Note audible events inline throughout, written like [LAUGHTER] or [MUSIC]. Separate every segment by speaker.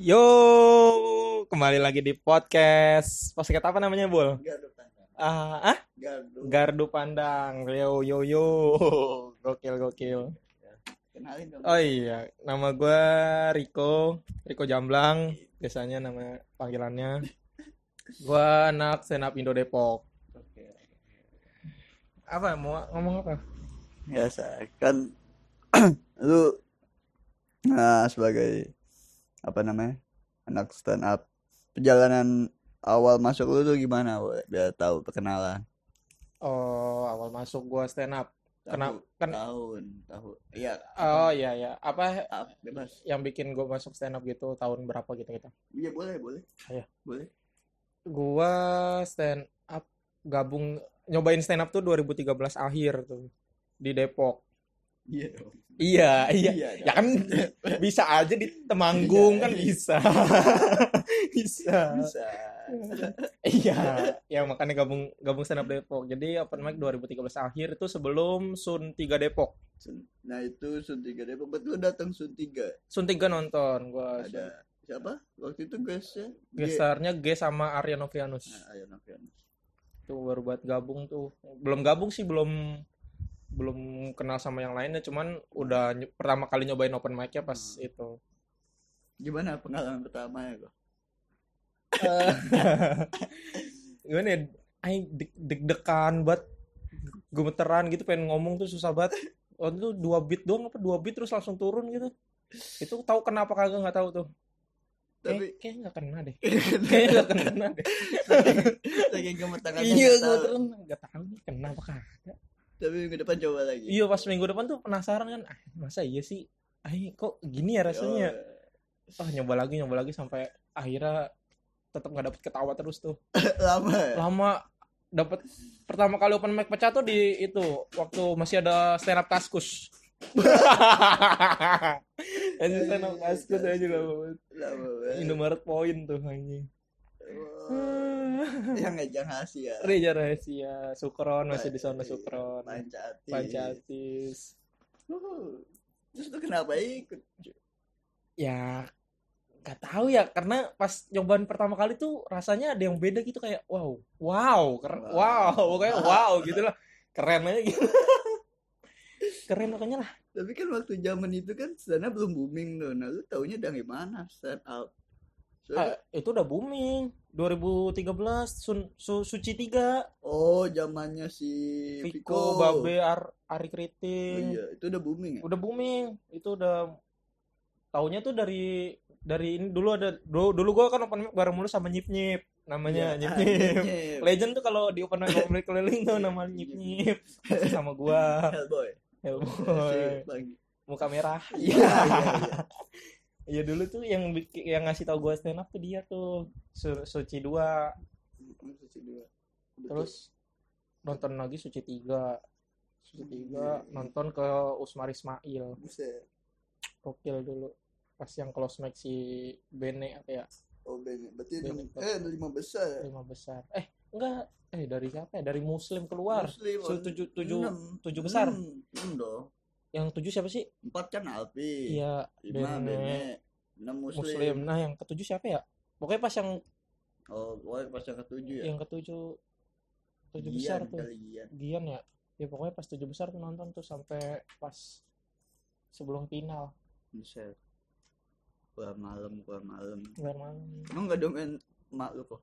Speaker 1: Yo, kembali lagi di podcast. Podcast apa namanya, Bol?
Speaker 2: Gardu pandang.
Speaker 1: Ah, ah?
Speaker 2: Gardu.
Speaker 1: Gardu Pandang. Yo, yo, yo. Gokil, gokil.
Speaker 2: Kenalin dong.
Speaker 1: Oh iya, nama gue Riko, Riko Jamblang. Biasanya nama panggilannya. Gue anak up Indo Depok.
Speaker 2: Oke.
Speaker 1: Apa mau ngomong apa?
Speaker 2: Biasa kan [CLEARS THROAT] lu nah, sebagai apa namanya anak stand up perjalanan awal masuk lu tuh gimana biar tahu perkenalan
Speaker 1: Oh, awal masuk gue stand up. Kenapa? Kan,
Speaker 2: tahun tahun iya
Speaker 1: oh iya ya. Apa
Speaker 2: ah, bebas
Speaker 1: yang bikin gue masuk stand up gitu tahun berapa gitu gitu?
Speaker 2: iya boleh boleh
Speaker 1: Iya.
Speaker 2: boleh
Speaker 1: Gua stand up gabung nyobain stand up tuh 2013 akhir tuh di Depok.
Speaker 2: Iya dong
Speaker 1: Iya, iya.
Speaker 2: Iya
Speaker 1: Ya kan bisa aja di Temanggung kan bisa. [LAUGHS] bisa.
Speaker 2: bisa
Speaker 1: Iya, ya makanya gabung gabung stand up Depok. Jadi open mic 2013 akhir itu sebelum Sun 3 Depok.
Speaker 2: Sun- nah itu Sun tiga Depok betul datang Sun tiga
Speaker 1: Sun 3 nonton gua.
Speaker 2: ada siapa waktu itu guysnya G.
Speaker 1: Gesernya G sama Arya Novianus.
Speaker 2: nah, ayo Novianus
Speaker 1: Tuh baru buat gabung tuh. Belum gabung sih, belum belum kenal sama yang lainnya, cuman udah ny- pertama kali nyobain open mic-nya pas
Speaker 2: Hmm.
Speaker 1: itu.
Speaker 2: gimana pengalaman pertama ya kok [LAUGHS]
Speaker 1: Gimana ya? Ay, deg- deg-degan banget. Gemeteran gitu pengen ngomong tuh susah banget. Waktu itu dua beat doang apa dua beat terus langsung turun gitu. Itu tahu kenapa kagak nggak tahu tuh.
Speaker 2: tapi
Speaker 1: Kayak, kayak nggak kena deh. [LAUGHS] Kayaknya nggak kena deh.
Speaker 2: gemeterannya
Speaker 1: Iya,
Speaker 2: nggak tahu.
Speaker 1: gemeteran nggak tahu nih kena apa kagak.
Speaker 2: Tapi minggu depan coba lagi
Speaker 1: Iya pas minggu depan tuh penasaran kan, ah, masa iya sih? Ay, kok gini ya rasanya?
Speaker 2: Oh,
Speaker 1: Ah nyoba lagi nyoba lagi sampai akhirnya tetap nggak dapet ketawa terus tuh. [LAUGHS]
Speaker 2: lama ya?
Speaker 1: Lama dapat pertama kali open mic pecah tuh di itu waktu masih ada stand up kaskus. Anjir [LAUGHS] stand up kaskus aja
Speaker 2: lama banget
Speaker 1: Indomaret Point tuh anjing.
Speaker 2: Wah, [LAUGHS] yang ngejang Asia
Speaker 1: Reja rahasia. Sukron masih di sana Sukron.
Speaker 2: Pancatis.
Speaker 1: Pancatis.
Speaker 2: Uh, terus lu kenapa ikut
Speaker 1: Ya nggak tahu ya karena pas nyobaan pertama kali tuh rasanya ada yang beda gitu kayak wow wow keren wow,
Speaker 2: Wow.
Speaker 1: pokoknya wow gitu lah keren aja gitu. [LAUGHS] Keren pokoknya lah.
Speaker 2: Tapi kan waktu zaman itu kan up belum booming tuh. Nah lu taunya dari mana stand up
Speaker 1: Ah, itu udah booming 2013 Sun, Su, Suci 3
Speaker 2: oh zamannya si
Speaker 1: Viko,
Speaker 2: Viko
Speaker 1: Babe, Ar, Ari
Speaker 2: oh,
Speaker 1: Kriting
Speaker 2: iya itu udah booming ya?
Speaker 1: Udah booming. Itu udah taunya tuh dari dari ini dulu ada dulu, dulu gua kan open mic bareng mulu sama Nyip Nyip. Namanya
Speaker 2: Iya,
Speaker 1: Nyip Nyip
Speaker 2: Nyip.
Speaker 1: Legend tuh kalau di open mic [LAUGHS] mic keliling tuh nama Nyip Nyip sama gua. [LAUGHS]
Speaker 2: Hellboy.
Speaker 1: Hellboy. Muka merah.
Speaker 2: Iya iya iya [LAUGHS]
Speaker 1: Iya dulu tuh yang yang ngasih tau gua stand up tuh dia tuh Su- Suci 2
Speaker 2: Suci dua.
Speaker 1: Terus nonton lagi Suci 3 Suci 3 nonton ke Usmar Ismail
Speaker 2: Buset.
Speaker 1: Gokil dulu pas yang close mic si Bene apa ya
Speaker 2: Oh, Ben. Berarti
Speaker 1: Ben-
Speaker 2: enam, eh lima besar. ya?
Speaker 1: lima besar eh enggak eh dari siapa ya dari Muslim keluar
Speaker 2: Muslim.
Speaker 1: Tujuh tujuh tujuh besar.
Speaker 2: Enam dong.
Speaker 1: Yang tujuh siapa sih
Speaker 2: Empat kan Alpi.
Speaker 1: iya
Speaker 2: Lima
Speaker 1: Bene
Speaker 2: Bene. Enam Muslim.
Speaker 1: Muslim nah yang ketujuh siapa ya pokoknya pas yang
Speaker 2: Oh, pokoknya pas yang ketujuh ya.
Speaker 1: yang ketujuh tujuh
Speaker 2: Gian
Speaker 1: besar tuh
Speaker 2: Gian.
Speaker 1: Gian ya ya pokoknya pas tujuh besar tuh nonton tuh sampai pas sebelum final
Speaker 2: Buset. Keluar malam, keluar malam.
Speaker 1: keluar malam
Speaker 2: Emang gak domain mak lu kok?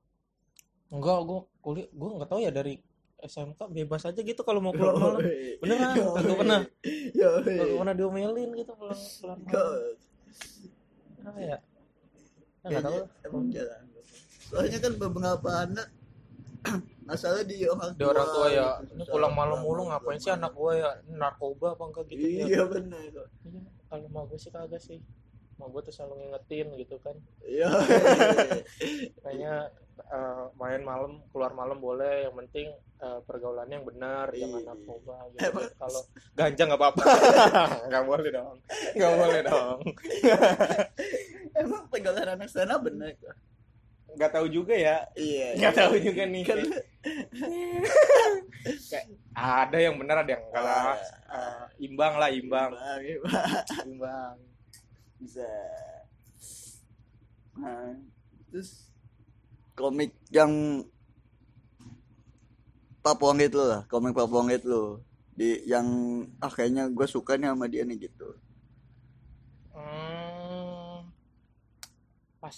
Speaker 1: enggak gue kuliah gue nggak tahu ya dari SMK bebas aja gitu kalau mau keluar malam. Beneran, kagak pernah.
Speaker 2: Yoi.
Speaker 1: Gak pernah diomelin gitu pulang keluar malam
Speaker 2: Kok-
Speaker 1: apa ya Ya, nggak tahu.
Speaker 2: Emang jalan. Soalnya kan beberapa anak [CLEARS THROAT] masalah di orang
Speaker 1: di orang tua ya
Speaker 2: gitu,
Speaker 1: ini
Speaker 2: susah
Speaker 1: pulang malam mulu
Speaker 2: pulang
Speaker 1: ngapain sih anak gue ya? Narkoba apa enggak gitu ya?
Speaker 2: Iya benar.
Speaker 1: Iya, kalau mau gue sih kagak sih. Mau gue tuh selalu ngingetin gitu kan.
Speaker 2: Iya.
Speaker 1: kayaknya eh, main malam keluar malam boleh yang penting eh, pergaulannya yang benar jangan
Speaker 2: Iya.
Speaker 1: narkoba [LAUGHS] gitu kalau ganja nggak apa-apa [LAUGHS] nggak boleh dong nggak boleh dong [LAUGHS]
Speaker 2: Emang pegangan anak sana benar kok.
Speaker 1: nggak tahu juga ya
Speaker 2: Iya.
Speaker 1: nggak tahu juga nih
Speaker 2: Kan
Speaker 1: Kayak ada yang benar ada yang enggak lah Eh, imbang lah imbang
Speaker 2: Imbang, imbang.
Speaker 1: imbang
Speaker 2: Bisa. terus komik yang Papuang itu lah komik Papuang itu di yang ah kayaknya gue suka nih sama dia nih gitu.
Speaker 1: Hmm, pas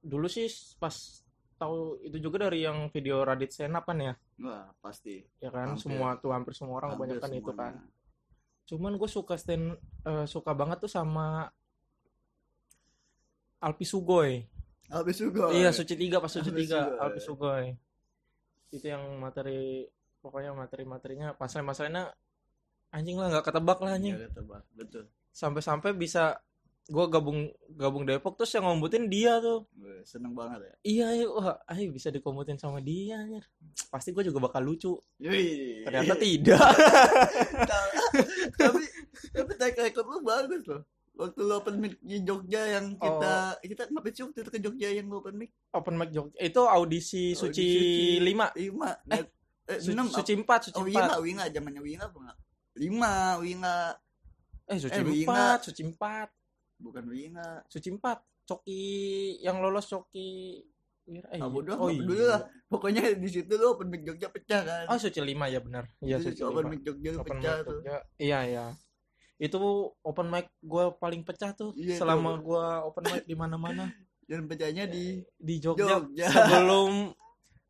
Speaker 1: dulu sih pas tahu itu juga dari yang video Radit Senap kan ya?
Speaker 2: Wah pasti.
Speaker 1: Ya kan
Speaker 2: Hampir.
Speaker 1: semua tuh hampir semua orang
Speaker 2: Hampir
Speaker 1: kebanyakan itu kan.
Speaker 2: semuanya.
Speaker 1: cuman gue suka stand eh, suka banget tuh sama Alpi Sugoi
Speaker 2: habis juga
Speaker 1: iya Suci Tiga pas Suci
Speaker 2: Alpi
Speaker 1: Tiga
Speaker 2: Sugoi.
Speaker 1: Alpi Sugoi itu yang materi pokoknya materi-materinya masalah-masalahnya anjing lah nggak ketebak lah anjing
Speaker 2: Iya, ketebak. betul
Speaker 1: sampai-sampai bisa gue gabung gabung Depok terus yang ngombutin dia tuh
Speaker 2: seneng banget ya
Speaker 1: iya ayo wah ayo bisa dikombutin sama dia anjir. pasti gue juga bakal lucu
Speaker 2: Yui.
Speaker 1: ternyata tidak [LAUGHS]
Speaker 2: tapi tapi track record lu bagus loh waktu lu open mic di Jogja yang kita
Speaker 1: Oh.
Speaker 2: kita ngapain sih waktu itu ke Jogja yang lu open mic?
Speaker 1: Open mic Jogja. Itu audisi suci lima.
Speaker 2: Lima.
Speaker 1: Eh,
Speaker 2: eh,
Speaker 1: Su-
Speaker 2: enam
Speaker 1: suci empat suci
Speaker 2: oh
Speaker 1: empat.
Speaker 2: Winga winga zamannya winga apa enggak? Lima winga
Speaker 1: eh suci
Speaker 2: eh, Winga.
Speaker 1: empat suci empat.
Speaker 2: Bukan winga
Speaker 1: suci empat. Coki yang lolos coki. Eh,
Speaker 2: ah bodoh
Speaker 1: oh
Speaker 2: oh, dulu
Speaker 1: iya.
Speaker 2: lah. Pokoknya di situ lu open mic Jogja pecah kan?
Speaker 1: Oh suci lima ya benar. Iya
Speaker 2: Itu
Speaker 1: suci
Speaker 2: open mic Jogja
Speaker 1: open
Speaker 2: pecah
Speaker 1: mic
Speaker 2: tuh.
Speaker 1: Iya iya itu open mic gue paling pecah tuh
Speaker 2: Iya,
Speaker 1: selama
Speaker 2: tuh.
Speaker 1: gue open mic di mana-mana. [LAUGHS]
Speaker 2: Dan pecahnya di
Speaker 1: di Jogja,
Speaker 2: Jogja.
Speaker 1: sebelum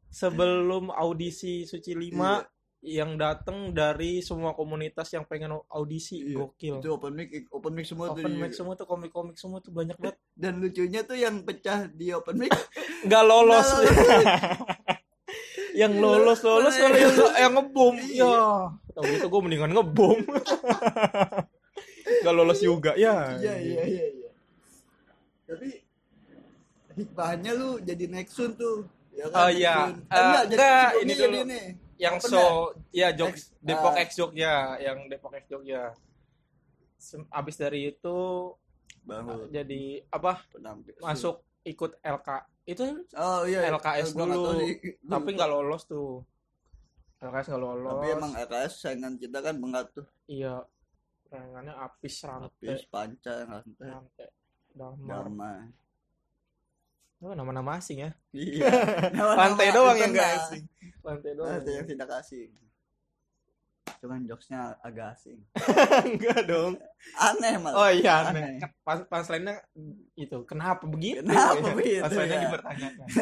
Speaker 1: sebelum audisi Suci 5
Speaker 2: Iya.
Speaker 1: yang datang dari semua komunitas yang pengen audisi
Speaker 2: Iya,
Speaker 1: gokil.
Speaker 2: Itu open mic open mic semua tuh
Speaker 1: open
Speaker 2: di-
Speaker 1: mic semua tuh komik-komik semua tuh banyak banget. [LAUGHS]
Speaker 2: Dan lucunya tuh yang pecah di open mic. [LAUGHS]
Speaker 1: Nggak lolos.
Speaker 2: Nggak lolos.
Speaker 1: yang lolos lolos kalau yang yang ngebom
Speaker 2: Iya.
Speaker 1: ya tau gitu gue mendingan ngebom nggak lolos juga. Ya
Speaker 2: iya iya iya iya. Tapi hikmahnya lu jadi Nexun tuh. Ya
Speaker 1: Oh, iya. Eh,
Speaker 2: enggak, jadi
Speaker 1: enggak, ini
Speaker 2: jadi
Speaker 1: dulu.
Speaker 2: ini.
Speaker 1: Yang so ya Jog
Speaker 2: X-
Speaker 1: Depok
Speaker 2: ah.
Speaker 1: X Jogja yang Depok X Jogja. Abis dari itu
Speaker 2: baru.
Speaker 1: jadi apa
Speaker 2: penampil
Speaker 1: masuk ikut LK itu
Speaker 2: oh iya iya.
Speaker 1: LKS
Speaker 2: nggak
Speaker 1: dulu. tapi nggak lolos tuh. LKS nggak lolos.
Speaker 2: Tapi emang LKS saingan kita kan tuh.
Speaker 1: Iya sayangannya Apis Rante
Speaker 2: Apis Panca Rantai.
Speaker 1: Rante Damar
Speaker 2: Dharma
Speaker 1: oh, nama-nama asing ya.
Speaker 2: Iya.
Speaker 1: Rantai [LAUGHS]
Speaker 2: Nama-nama
Speaker 1: doang yang
Speaker 2: internal.
Speaker 1: nggak asing. Rantai doang.
Speaker 2: Rantai yang tidak asing. Cuman jokesnya agak asing. [LAUGHS]
Speaker 1: Enggak dong.
Speaker 2: Aneh malah.
Speaker 1: Oh iya
Speaker 2: Aneh.
Speaker 1: aneh. Pas pas lainnya itu kenapa begitu
Speaker 2: Kenapa begitu,
Speaker 1: pas lainnya
Speaker 2: ya?
Speaker 1: dipertanyakan. [LAUGHS]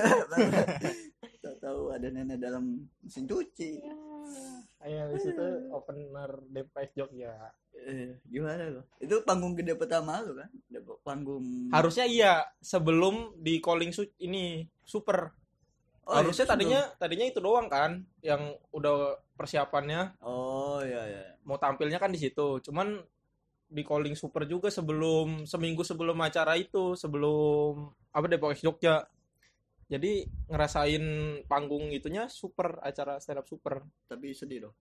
Speaker 2: Tak tahu ada nenek dalam mesin cuci
Speaker 1: ayo di situ opener Depok Jogja.
Speaker 2: Eh, gimana lo itu panggung gede pertama lo kan? Depok panggung
Speaker 1: harusnya iya sebelum di calling su ini super.
Speaker 2: Oh,
Speaker 1: harusnya
Speaker 2: itu
Speaker 1: tadinya tadinya itu doang kan yang udah persiapannya.
Speaker 2: Sebelum. oh iya iya.
Speaker 1: Mau tampilnya kan di situ. Cuman di calling super juga sebelum seminggu sebelum acara itu sebelum apa Depok Jogja jadi ngerasain panggung itunya super acara stand up super.
Speaker 2: Tapi sedih loh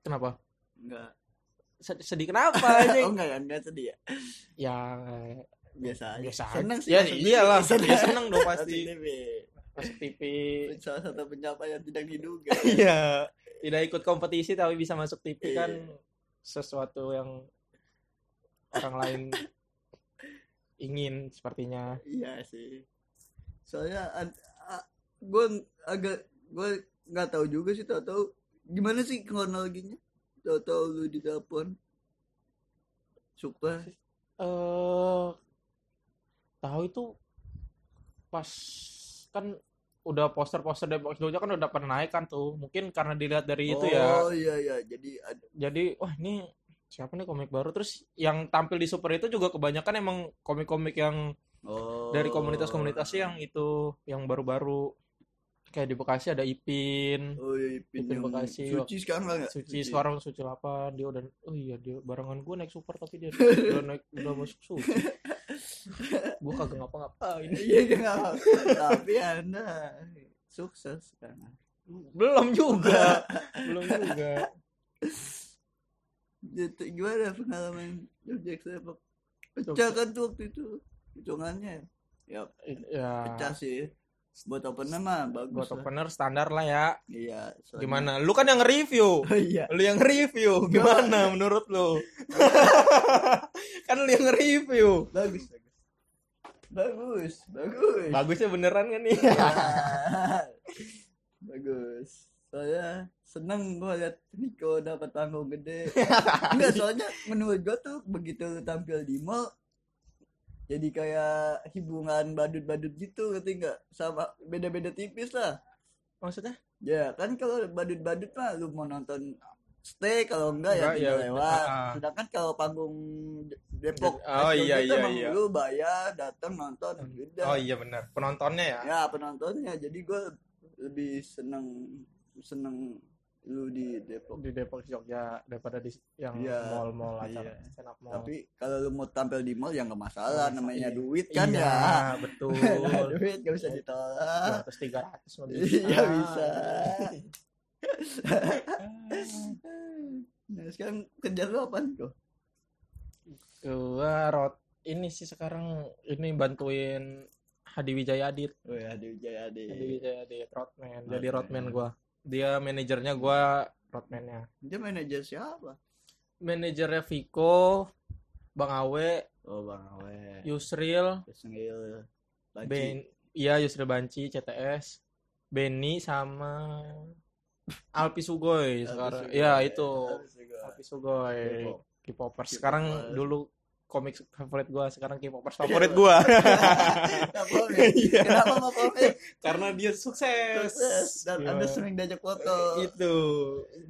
Speaker 1: kenapa?
Speaker 2: Enggak
Speaker 1: Sed- sedih kenapa [LAUGHS]
Speaker 2: oh
Speaker 1: anjing
Speaker 2: enggak kan enggak sedih ya?
Speaker 1: Ya
Speaker 2: biasa aja.
Speaker 1: biasa
Speaker 2: seneng
Speaker 1: aja.
Speaker 2: sih
Speaker 1: ya iyalah ya seneng. dong pasti.
Speaker 2: TV.
Speaker 1: masuk TV
Speaker 2: salah satu pencapaian tidak diduga. [LAUGHS]
Speaker 1: Iya, tidak ikut kompetisi tapi bisa masuk TV kan
Speaker 2: Iya.
Speaker 1: sesuatu yang orang lain [LAUGHS] ingin sepertinya.
Speaker 2: iya sih soalnya gue agak gue nggak tahu juga sih tau tahu gimana sih kronologinya? Tau tahu lu di telepon suka
Speaker 1: Eh tahu itu pas kan udah poster-poster Depok Jogja kan udah pernah naik kan tuh. Mungkin karena dilihat dari itu ya.
Speaker 2: oh iya iya. Jadi ada
Speaker 1: Jadi wah ini siapa nih komik baru? Terus yang tampil di Super itu juga kebanyakan emang komik-komik yang
Speaker 2: oh.
Speaker 1: dari komunitas-komunitas yang itu yang baru-baru. Kayak di Bekasi ada Ipin.
Speaker 2: Oh iya Ipin
Speaker 1: Ipin Bekasi,
Speaker 2: suci sekarang lah nggak
Speaker 1: Suci. sekarang Suci 8 dia udah oh iya dia barengan gue naik super tapi dia [LAUGHS] udah naik udah masuk Suci. Gue kagak ngapa-ngapain.
Speaker 2: Iya dia nggak apa. tapi anda sukses kan
Speaker 1: belum juga. Belum juga.
Speaker 2: Gitu, gimana pengalaman Jogja Sepak pecah kan tuh waktu itu hitungannya. Ya
Speaker 1: ya.
Speaker 2: Pecah sih. Buat opener mah bagus
Speaker 1: buat
Speaker 2: lah.
Speaker 1: opener standar lah ya.
Speaker 2: Iya soalnya-
Speaker 1: gimana? Lu kan yang review.
Speaker 2: Oh iya.
Speaker 1: Lu yang review. Gimana menurut lu? [LAUGHS] Kan lu yang review.
Speaker 2: Bagus bagus. Bagus bagus.
Speaker 1: Bagusnya beneran kan nih? [LAUGHS]
Speaker 2: Bagus. Soalnya seneng gua liat Niko dapat panggung gede. [LAUGHS] Enggak soalnya menurut gua tuh begitu tampil di mall jadi kayak hubungan badut-badut gitu ngerti nggak? Sama beda-beda tipis lah.
Speaker 1: Maksudnya?
Speaker 2: Ya kan kalau badut-badut mah lu mau nonton stay kalau enggak ya
Speaker 1: Enggak,
Speaker 2: tinggal
Speaker 1: ya,
Speaker 2: lewat.
Speaker 1: ah.
Speaker 2: sedangkan kalau panggung Depok
Speaker 1: Oh, iya, iya,
Speaker 2: emang
Speaker 1: iya.
Speaker 2: lu bayar datang nonton udah.
Speaker 1: Oh iya benar. Penontonnya ya?
Speaker 2: Ya penontonnya. Jadi gue lebih seneng seneng di Depok.
Speaker 1: Di Depok Jogja daripada di yang
Speaker 2: Iya,
Speaker 1: mall-mall acara
Speaker 2: iya.
Speaker 1: stand up mall.
Speaker 2: Tapi kalau lu mau tampil di mall ya nggak masalah
Speaker 1: Oh,
Speaker 2: namanya
Speaker 1: iya.
Speaker 2: duit kan
Speaker 1: iya,
Speaker 2: ya.
Speaker 1: betul. [LAUGHS]
Speaker 2: Duit gak bisa ditolak.
Speaker 1: Ratus tiga ratus
Speaker 2: iya bisa. [LAUGHS] Nah sekarang kerja lu apa kok
Speaker 1: gua rot ini sih sekarang ini bantuin Hadi Wijaya Adit
Speaker 2: oh ya Wijaya
Speaker 1: Hadi
Speaker 2: di
Speaker 1: Wijaya Adit roadman jadi
Speaker 2: roadman
Speaker 1: gua dia manajernya gua roadmannya
Speaker 2: dia manajer siapa?
Speaker 1: Manajernya Viko Bang Awe
Speaker 2: oh bang Awe.
Speaker 1: Yusril
Speaker 2: Kesengil Banci.
Speaker 1: Ben iya Yusril Banci CTS Benny sama Alpi Sugoy sekarang. Ya itu. Alpi Sugoy. K-popers
Speaker 2: K-popers.
Speaker 1: sekarang dulu komik favorit gua sekarang K-popers [LAUGHS] favorit
Speaker 2: Kenapa Pamit? [LAUGHS]
Speaker 1: Iya.
Speaker 2: Kenapa mau pamit?
Speaker 1: karena dia sukses
Speaker 2: Sukses dan
Speaker 1: Iya.
Speaker 2: anda sering diajak foto.
Speaker 1: itu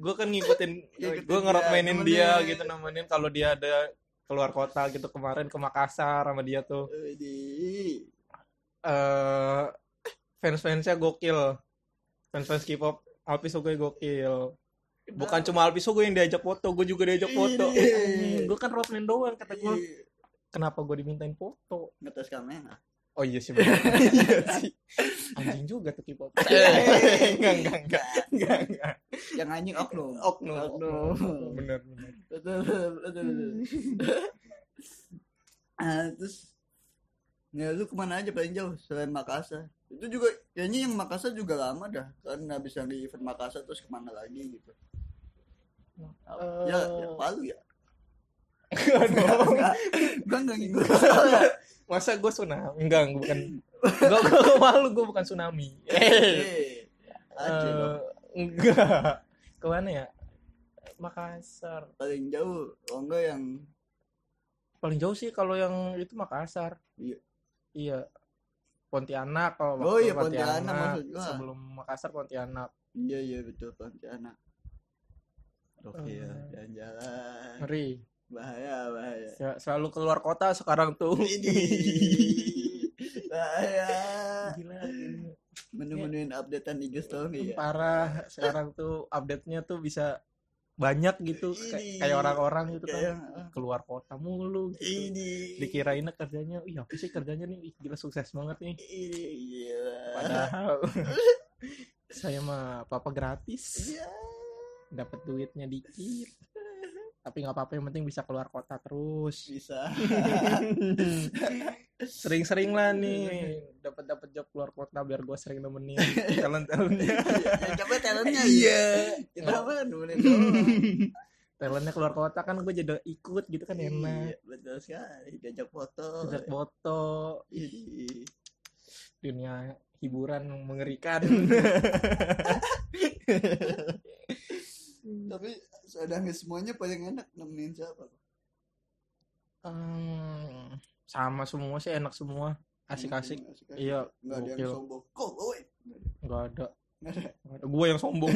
Speaker 1: gue kan ngikutin gue
Speaker 2: dia,
Speaker 1: ngerotmainin dia, gitu nemenin kalau dia ada keluar kota gitu kemarin ke Makassar sama dia tuh eh fans fansnya gokil fans fans K-pop Alpi Sugoi gokil bukan cuma Alpi Sugoi yang diajak foto gue juga diajak foto
Speaker 2: Ini.
Speaker 1: gue kan roadman doang kata gue kenapa gue dimintain foto
Speaker 2: Ngetes kamera.
Speaker 1: oh iya sih [LAUGHS] iya anjing juga tuh K-pop [LAUGHS] enggak enggak enggak enggak enggak
Speaker 2: Yang anjing oknum.
Speaker 1: oknum
Speaker 2: Oknum.
Speaker 1: bener bener
Speaker 2: Betul, betul, betul. Ah, terus Ya lu ke mana aja paling jauh selain Makassar? Itu juga kayaknya yang Makassar juga lama dah kan nggak bisa di event Makassar terus ke mana lagi gitu. Ya, ya Palu ya.
Speaker 1: Aduh.
Speaker 2: Enggak, gua enggak ngikut.
Speaker 1: Masa gue tsunami? Enggak, gua bukan. Gue gue malu, gue bukan tsunami. Eh,
Speaker 2: Eh, aja dong.
Speaker 1: eh, enggak. Ke mana ya? Makassar.
Speaker 2: paling jauh oh enggak yang
Speaker 1: Paling jauh sih kalau yang itu Makassar.
Speaker 2: Iya.
Speaker 1: Iya. Pontianak kalau
Speaker 2: Oh iya, Pontianak maksud gua.
Speaker 1: Sebelum Makassar Pontianak.
Speaker 2: iya iya betul Pontianak oke
Speaker 1: Eh.
Speaker 2: ya jalan-jalan
Speaker 1: Ngeri.
Speaker 2: bahaya bahaya
Speaker 1: Ya, selalu keluar kota sekarang tuh. [LAUGHS]
Speaker 2: ini bahaya
Speaker 1: Gila.
Speaker 2: menu-menuin updatean IG story ya
Speaker 1: Parah. Sekarang tuh update-nya tuh bisa banyak gitu
Speaker 2: Ini.
Speaker 1: kayak orang-orang gitu kan
Speaker 2: kayak
Speaker 1: keluar kota mulu gitu.
Speaker 2: ini
Speaker 1: dikirainnya kerjanya iya apa sih kerjanya nih Ih, gila sukses banget nih
Speaker 2: ini gila
Speaker 1: padahal [LAUGHS] [LAUGHS] saya mah apa gratis
Speaker 2: Iya.
Speaker 1: Dapat duitnya dikit. Tapi nggak apa-apa yang penting bisa keluar kota terus.
Speaker 2: Bisa. [LAUGHS]
Speaker 1: Sering-sering lah nih dapat dapat job keluar kota biar gue sering nemenin. [LAUGHS] Talent talentnya
Speaker 2: ya, coba talentnya
Speaker 1: Iya.
Speaker 2: kita mah nemenin doang. [LAUGHS]
Speaker 1: Talentnya keluar kota kan gue jadi ikut gitu kan
Speaker 2: Iya,
Speaker 1: enak
Speaker 2: betul sekali. Diajak foto.
Speaker 1: Ajak foto. Dunia hiburan mengerikan
Speaker 2: tapi sedangkan semuanya paling enak nemenin siapa
Speaker 1: Hmm, sama semua sih enak semua. Asik-asik.
Speaker 2: Asik-asik.
Speaker 1: iya
Speaker 2: nggak ada yang sombong. Kok gue
Speaker 1: nggak ada.
Speaker 2: Ada.
Speaker 1: Ada. Gue yang sombong.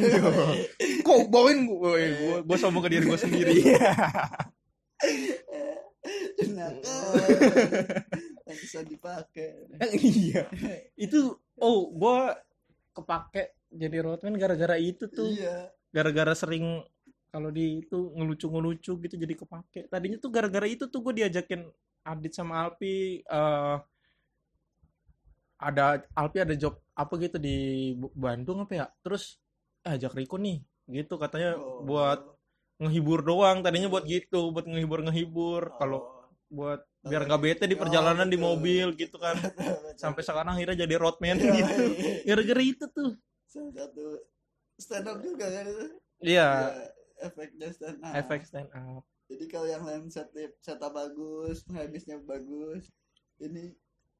Speaker 1: [LAUGHS] Kok bawain gue gue gue sombong ke diri gue sendiri. [LAUGHS]
Speaker 2: Yang [LAUGHS] bisa dipakai.
Speaker 1: Iya. Itu oh gue kepake jadi roadman gara-gara itu tuh.
Speaker 2: Iya
Speaker 1: gara-gara sering kalau di itu ngelucu-ngelucu gitu jadi kepake tadinya tuh gara-gara itu tuh gue diajakin Adit sama Alpi eh ada Alpi ada job apa gitu di Bandung apa ya terus eh, ajak Riko nih gitu katanya
Speaker 2: Oh.
Speaker 1: buat ngehibur doang tadinya buat gitu buat ngehibur ngehibur kalau
Speaker 2: Oh.
Speaker 1: buat biar nggak bete di perjalanan di
Speaker 2: betul.
Speaker 1: mobil gitu kan [LAUGHS] sampai sekarang akhirnya jadi roadman
Speaker 2: Iya,
Speaker 1: gitu
Speaker 2: iya.
Speaker 1: gara-gara itu tuh
Speaker 2: satu stand up juga kan itu?
Speaker 1: Iya.
Speaker 2: Ya, efeknya stand up
Speaker 1: efek stand up
Speaker 2: jadi kalau yang lain set setup bagus habisnya bagus ini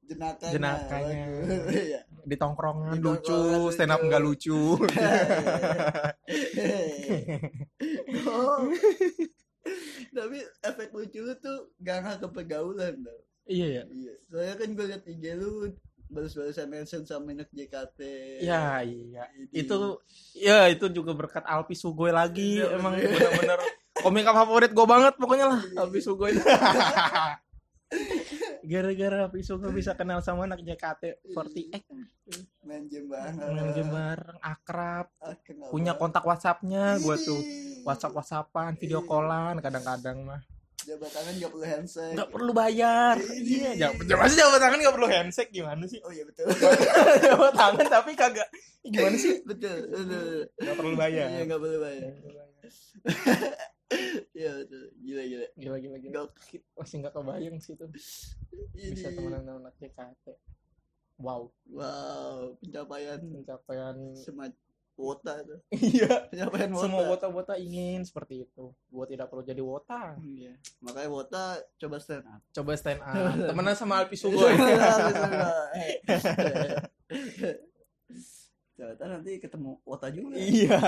Speaker 2: jenakanya
Speaker 1: Jenakanya. [LAUGHS]
Speaker 2: Iya.
Speaker 1: di tongkrongan lucu stand up nggak lucu. [LAUGHS] [LAUGHS]
Speaker 2: Oh. tapi efek lucu lu tuh gak ke pergaulan tau.
Speaker 1: iya ya
Speaker 2: iya. Soalnya kan gue liat IG lu balas-balasan mention sama anak JKT
Speaker 1: ya iya
Speaker 2: Ini.
Speaker 1: itu ya itu juga berkat Alpi Sugoy lagi
Speaker 2: Iya,
Speaker 1: emang
Speaker 2: bener.
Speaker 1: bener-bener komika favorit gue banget pokoknya lah
Speaker 2: Iya.
Speaker 1: Alpi Sugoy [LAUGHS] gara-gara Alpi Sugoy bisa kenal sama anak JKT 48
Speaker 2: main game bareng
Speaker 1: main game bareng akrab
Speaker 2: Ah, kenal
Speaker 1: punya kontak WhatsAppnya gue tuh
Speaker 2: Idih.
Speaker 1: WhatsApp WhatsAppan video
Speaker 2: Iya.
Speaker 1: callan kadang-kadang mah
Speaker 2: jabat tangan gak perlu handshake.
Speaker 1: Nggak perlu bayar.
Speaker 2: Iya.
Speaker 1: jangan masih jabat tangan nggak perlu handshake gimana sih?
Speaker 2: Oh iya betul. [LAUGHS]
Speaker 1: Jabat tangan tapi kagak. Gimana sih?
Speaker 2: Betul betul
Speaker 1: nggak perlu bayar.
Speaker 2: Iya gak perlu bayar. Iya betul. Gila gila.
Speaker 1: Gila gila gila.
Speaker 2: Gokil.
Speaker 1: masih nggak kebayang sih tuh bisa temenan sama anak JKT wow.
Speaker 2: Wow pencapaian
Speaker 1: pencapaian
Speaker 2: semacam wota tuh [LAUGHS]
Speaker 1: iya.
Speaker 2: Pencapaian wota?
Speaker 1: Semua wota-wota ingin seperti itu. Gua tidak perlu jadi wota.
Speaker 2: Iya. Makanya wota coba stand up.
Speaker 1: Coba stand up. [LAUGHS] Temenan sama Alpi Sugoy
Speaker 2: Ternyata [LAUGHS] nanti ketemu wota juga.
Speaker 1: Iya.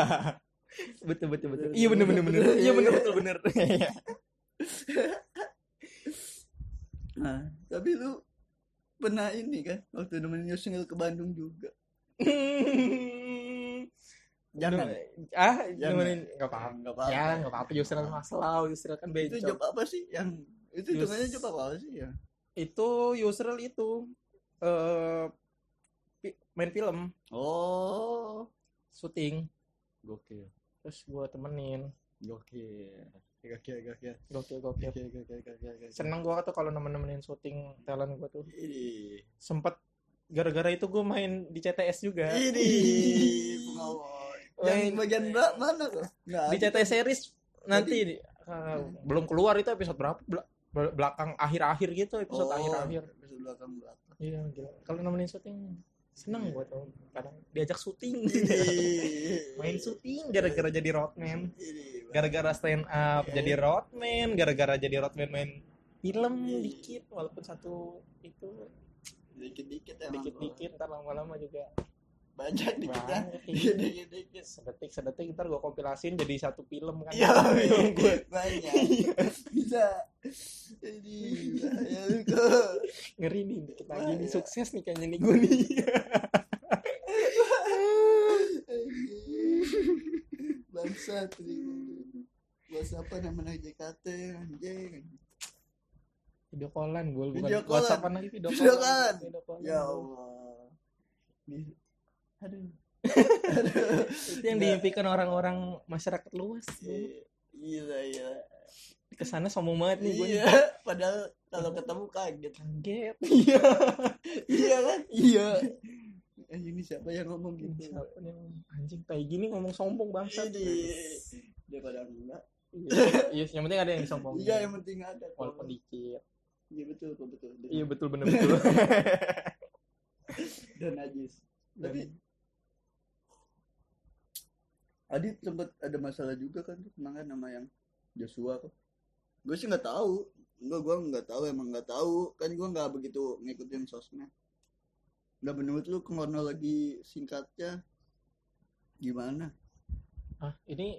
Speaker 1: Betul betul betul. Iya bener bener bener. Iya bener betul bener.
Speaker 2: Nah tapi lu pernah ini kan waktu nemenin Yusngil ke Bandung juga jangan
Speaker 1: ah
Speaker 2: jangan
Speaker 1: nggak paham
Speaker 2: nggak paham
Speaker 1: ya nggak apa-apa kan masalah justru kan
Speaker 2: bencong
Speaker 1: itu
Speaker 2: job apa sih yang itu
Speaker 1: Yus...
Speaker 2: job apa sih ya
Speaker 1: itu usual itu uh, main film
Speaker 2: oh
Speaker 1: syuting
Speaker 2: oke
Speaker 1: terus gue temenin
Speaker 2: oke Gokil, gokil.
Speaker 1: Gokil, gokil.
Speaker 2: Gokil, gokil, gokil, gokil.
Speaker 1: Seneng gue tuh kalau nemen-nemenin syuting talent gue tuh.
Speaker 2: Ini.
Speaker 1: Sempet gara-gara itu gue main di CTS juga.
Speaker 2: Ini. [LAUGHS] yang bagian bra- mana tuh Nggak
Speaker 1: di
Speaker 2: ada.
Speaker 1: CTS series nanti eh, belum keluar itu episode berapa? Bel- bel- belakang akhir-akhir gitu episode
Speaker 2: Oh,
Speaker 1: akhir-akhir.
Speaker 2: episode belakang belakang.
Speaker 1: Iya gila. Kalau nemenin syuting seneng gua tuh. Kadang diajak syuting. Main syuting gara-gara jadi roadman gara-gara stand up jadi roadman gara-gara jadi roadman main film dikit walaupun satu itu
Speaker 2: dikit-dikit emang
Speaker 1: dikit-dikit ntar lama-lama juga
Speaker 2: banyak dikit ya
Speaker 1: banyak dikit.
Speaker 2: dikit-dikit
Speaker 1: sedetik sedetik ntar gua kompilasin jadi satu film kan
Speaker 2: Iya,
Speaker 1: gua.
Speaker 2: banyak. [LAUGHS] Bisa. Jadi, ya lu kok.
Speaker 1: ngeri nih dikit lagi nih sukses nih kayaknya nih gue nih [LAUGHS]
Speaker 2: Bangsat. Bahas apa namanya JKT anjing.
Speaker 1: video callan gue bukan
Speaker 2: Video callan.
Speaker 1: lagi video callan
Speaker 2: Ya. Allah. Aduh. [LAUGHS]
Speaker 1: itu yang diimpikan orang-orang masyarakat luas
Speaker 2: Iya, gila. ke
Speaker 1: sana sombong banget nih gue
Speaker 2: Iya, padahal kalau ketemu kaget.
Speaker 1: kaget iya
Speaker 2: Iya kan?
Speaker 1: iya
Speaker 2: Eh, ini siapa yang ngomong gitu?
Speaker 1: siapa nih anjing kayak gini ngomong sombong bangsa
Speaker 2: Ini dia pada enggak.
Speaker 1: iya iya yang penting ada yang sombong
Speaker 2: Iya, yang penting ada.
Speaker 1: walaupun dikit
Speaker 2: Iya betul, kok betul.
Speaker 1: iya betul bener betul
Speaker 2: Dan najis. Tapi Adit sempat ada masalah juga kan tuh kemarin nama yang Joshua kok. Gue sih nggak tahu. Enggak, gue nggak tahu emang nggak tahu. Kan gue nggak begitu ngikutin sosmed. Nggak menurut lu kronologi singkatnya gimana?
Speaker 1: ah ini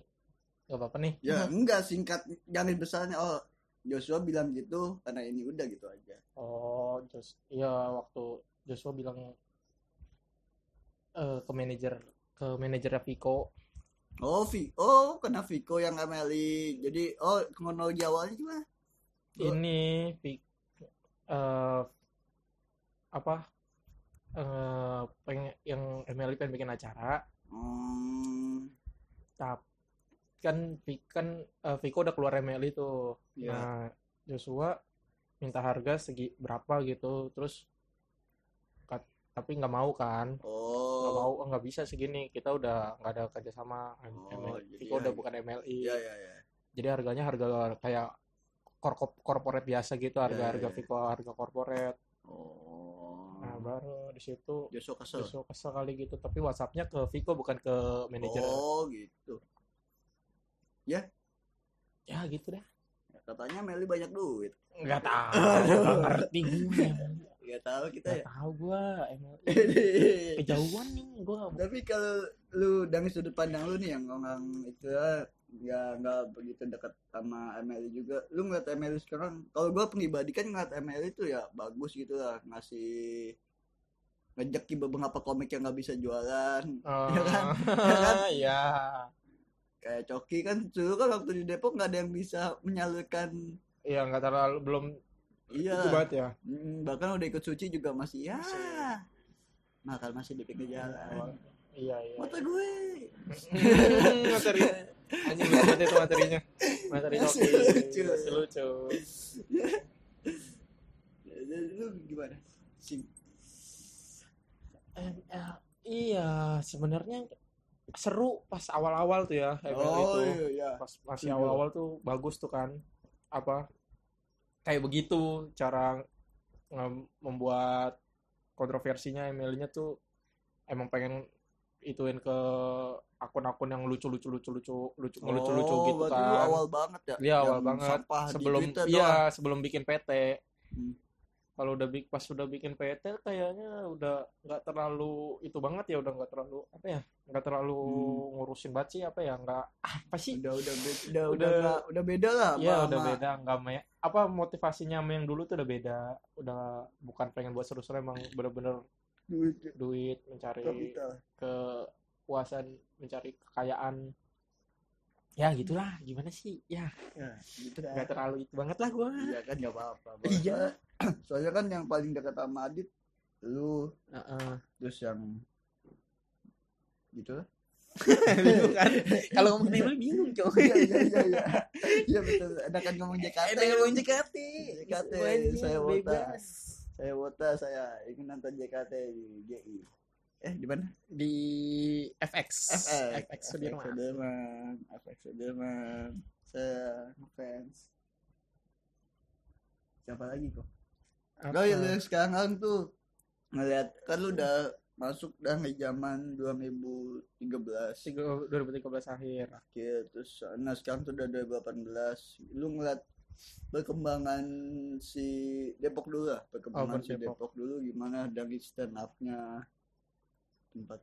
Speaker 1: gak apa-apa nih
Speaker 2: Ya enggak singkat garis besarnya. Oh Joshua bilang gitu karena ini udah gitu aja.
Speaker 1: Oh, Jos, iya waktu Joshua bilang eh ke manajer ke manajernya Vico.
Speaker 2: Oh, Vi, oh kena Vico yang Emily. Jadi oh kronologi awalnya gimana? Oh.
Speaker 1: Ini Vi- eh apa? eh pengen yang Emily pengen bikin acara,
Speaker 2: Hmm,
Speaker 1: tapi kan kan eh, Vico udah keluar Emily tuh.
Speaker 2: Iya.
Speaker 1: Nah, Joshua minta harga segi berapa gitu, terus tapi nggak mau kan? nggak mau
Speaker 2: oh,
Speaker 1: oh, nggak bisa segini. Kita udah nggak ada kerjasama
Speaker 2: Oh,
Speaker 1: MLI
Speaker 2: jadi ya-
Speaker 1: udah bukan MLI
Speaker 2: iya iya iya.
Speaker 1: jadi harganya harga kayak korkop korporat biasa gitu. Harga
Speaker 2: Ya,
Speaker 1: harga
Speaker 2: ya.
Speaker 1: Vico harga korporat.
Speaker 2: Oh,
Speaker 1: nah baru di situ
Speaker 2: Joshua kesel.
Speaker 1: Joshua kesel kali gitu. Tapi WhatsAppnya ke Vico bukan ke manajer.
Speaker 2: Oh gitu.
Speaker 1: ya? Gitu deh
Speaker 2: katanya Meli banyak duit.
Speaker 1: Nggak tahu [LAUGHS] nggak ngerti gue
Speaker 2: Gak tahu kita
Speaker 1: nggak
Speaker 2: ya
Speaker 1: tahu gue emang [LAUGHS] kejauhan nih gue
Speaker 2: tapi kalau lu dari sudut pandang lu nih yang orang itu ya nggak nggak begitu dekat sama ML juga lu ngeliat ML sekarang kalau gua pribadi kan ngeliat ML itu ya bagus gitu lah ngasih ngejeki beberapa komik yang nggak bisa jualan Ya kan? [LAUGHS] Ya kan?
Speaker 1: ya
Speaker 2: kayak Coki kan dulu kan waktu di Depok nggak ada yang bisa menyalurkan
Speaker 1: iya nggak terlalu belum
Speaker 2: iya.
Speaker 1: Itu banget ya.
Speaker 2: Mm, bahkan udah ikut suci juga masih ya nakal masih di pinggir jalan.
Speaker 1: Iya iya
Speaker 2: mata gue.
Speaker 1: Materi. Anjing banget itu materinya. Materi
Speaker 2: Masih lucu.
Speaker 1: masih lucu.
Speaker 2: Jadi lu gimana?
Speaker 1: Eh, eh, iya sebenarnya seru pas awal-awal tuh ya ML
Speaker 2: oh
Speaker 1: itu
Speaker 2: iya iya.
Speaker 1: Pas masih awal-awal tuh bagus tuh kan. Apa kayak begitu cara membuat kontroversinya ML-nya tuh emang pengen ituin ke akun-akun yang lucu-lucu lucu-lucu lucu lucu-lucu
Speaker 2: Oh,
Speaker 1: gitu
Speaker 2: berarti lu
Speaker 1: kan.
Speaker 2: awal banget ya?
Speaker 1: Iya awal banget. sebelum iya sebelum bikin PT
Speaker 2: Hmm.
Speaker 1: Kalau udah bik pas udah bikin PT kayaknya udah nggak terlalu itu banget ya udah nggak terlalu apa ya nggak terlalu
Speaker 2: Hmm.
Speaker 1: ngurusin sih apa ya nggak apa sih?
Speaker 2: Udah udah be- [LAUGHS] udah udah
Speaker 1: Udah-
Speaker 2: udah beda lah
Speaker 1: Iya
Speaker 2: sama-
Speaker 1: udah
Speaker 2: sama-
Speaker 1: beda nggak apa motivasinya sama yang dulu tuh udah beda udah bukan pengen buat seru-seru emang bener-bener
Speaker 2: duit
Speaker 1: duit mencari
Speaker 2: kapital.
Speaker 1: kepuasan mencari kekayaan ya gitulah. Gimana sih? Ya
Speaker 2: ya gitu.
Speaker 1: nggak
Speaker 2: dah
Speaker 1: terlalu itu banget lah gua.
Speaker 2: Iya kan nggak apa-apa. [LAUGHS]
Speaker 1: Iya. [CLEARS THROAT]
Speaker 2: soalnya kan yang paling dekat sama Adit lu.
Speaker 1: Heeh.
Speaker 2: terus yang gitu. Lah [LAUGHS]
Speaker 1: bingung kan? Kalau ngomong Nebel bingung coy.
Speaker 2: Iya iya iya iya. Iya betul. Ada kan ngomong JKT
Speaker 1: Ada ngomong JKT
Speaker 2: JKT saya wota. saya wota saya ingin nonton JKT di GI eh di mana?
Speaker 1: Di FX
Speaker 2: FX
Speaker 1: FX Sudirman.
Speaker 2: FX Sudirman. Saya ngefans siapa lagi kok?
Speaker 1: Apa?
Speaker 2: Gak ya lu sekarang tuh ngeliat kan lu udah masuk dah ke zaman 2013
Speaker 1: Tiga- 2013 akhir.
Speaker 2: Akhir terus nah sekarang tuh udah 2018 lu ngeliat perkembangan si Depok dulu lah. Perkembangan
Speaker 1: Oh,
Speaker 2: si
Speaker 1: Depok.
Speaker 2: Depok dulu gimana dari stand up-nya tempat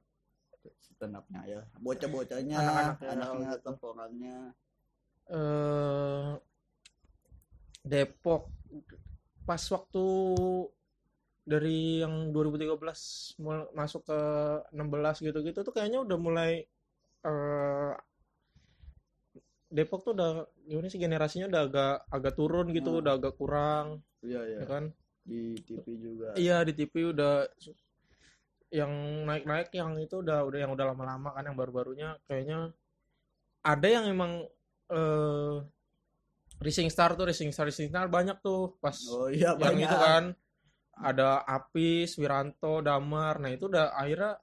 Speaker 2: stand up-nya ya bocah-bocahnya
Speaker 1: Anak-anaknya,
Speaker 2: anaknya
Speaker 1: gitu.
Speaker 2: tongkrongannya
Speaker 1: eh Depok pas waktu dari yang 2013 mul- masuk ke 16 gitu-gitu tuh kayaknya udah mulai eh Depok tuh udah gimana sih generasinya udah agak agak turun gitu,
Speaker 2: Hmm.
Speaker 1: udah agak kurang,
Speaker 2: iya iya
Speaker 1: ya kan?
Speaker 2: di TV juga
Speaker 1: Iya di TV udah yang naik-naik yang itu udah udah yang udah lama-lama kan yang baru-barunya kayaknya ada yang emang eh Rising Star tuh Rising Star Rising Star banyak tuh pas
Speaker 2: oh iya
Speaker 1: yang
Speaker 2: banyak.
Speaker 1: itu kan. Ada Apis, Wiranto, Damar. Nah itu udah akhirnya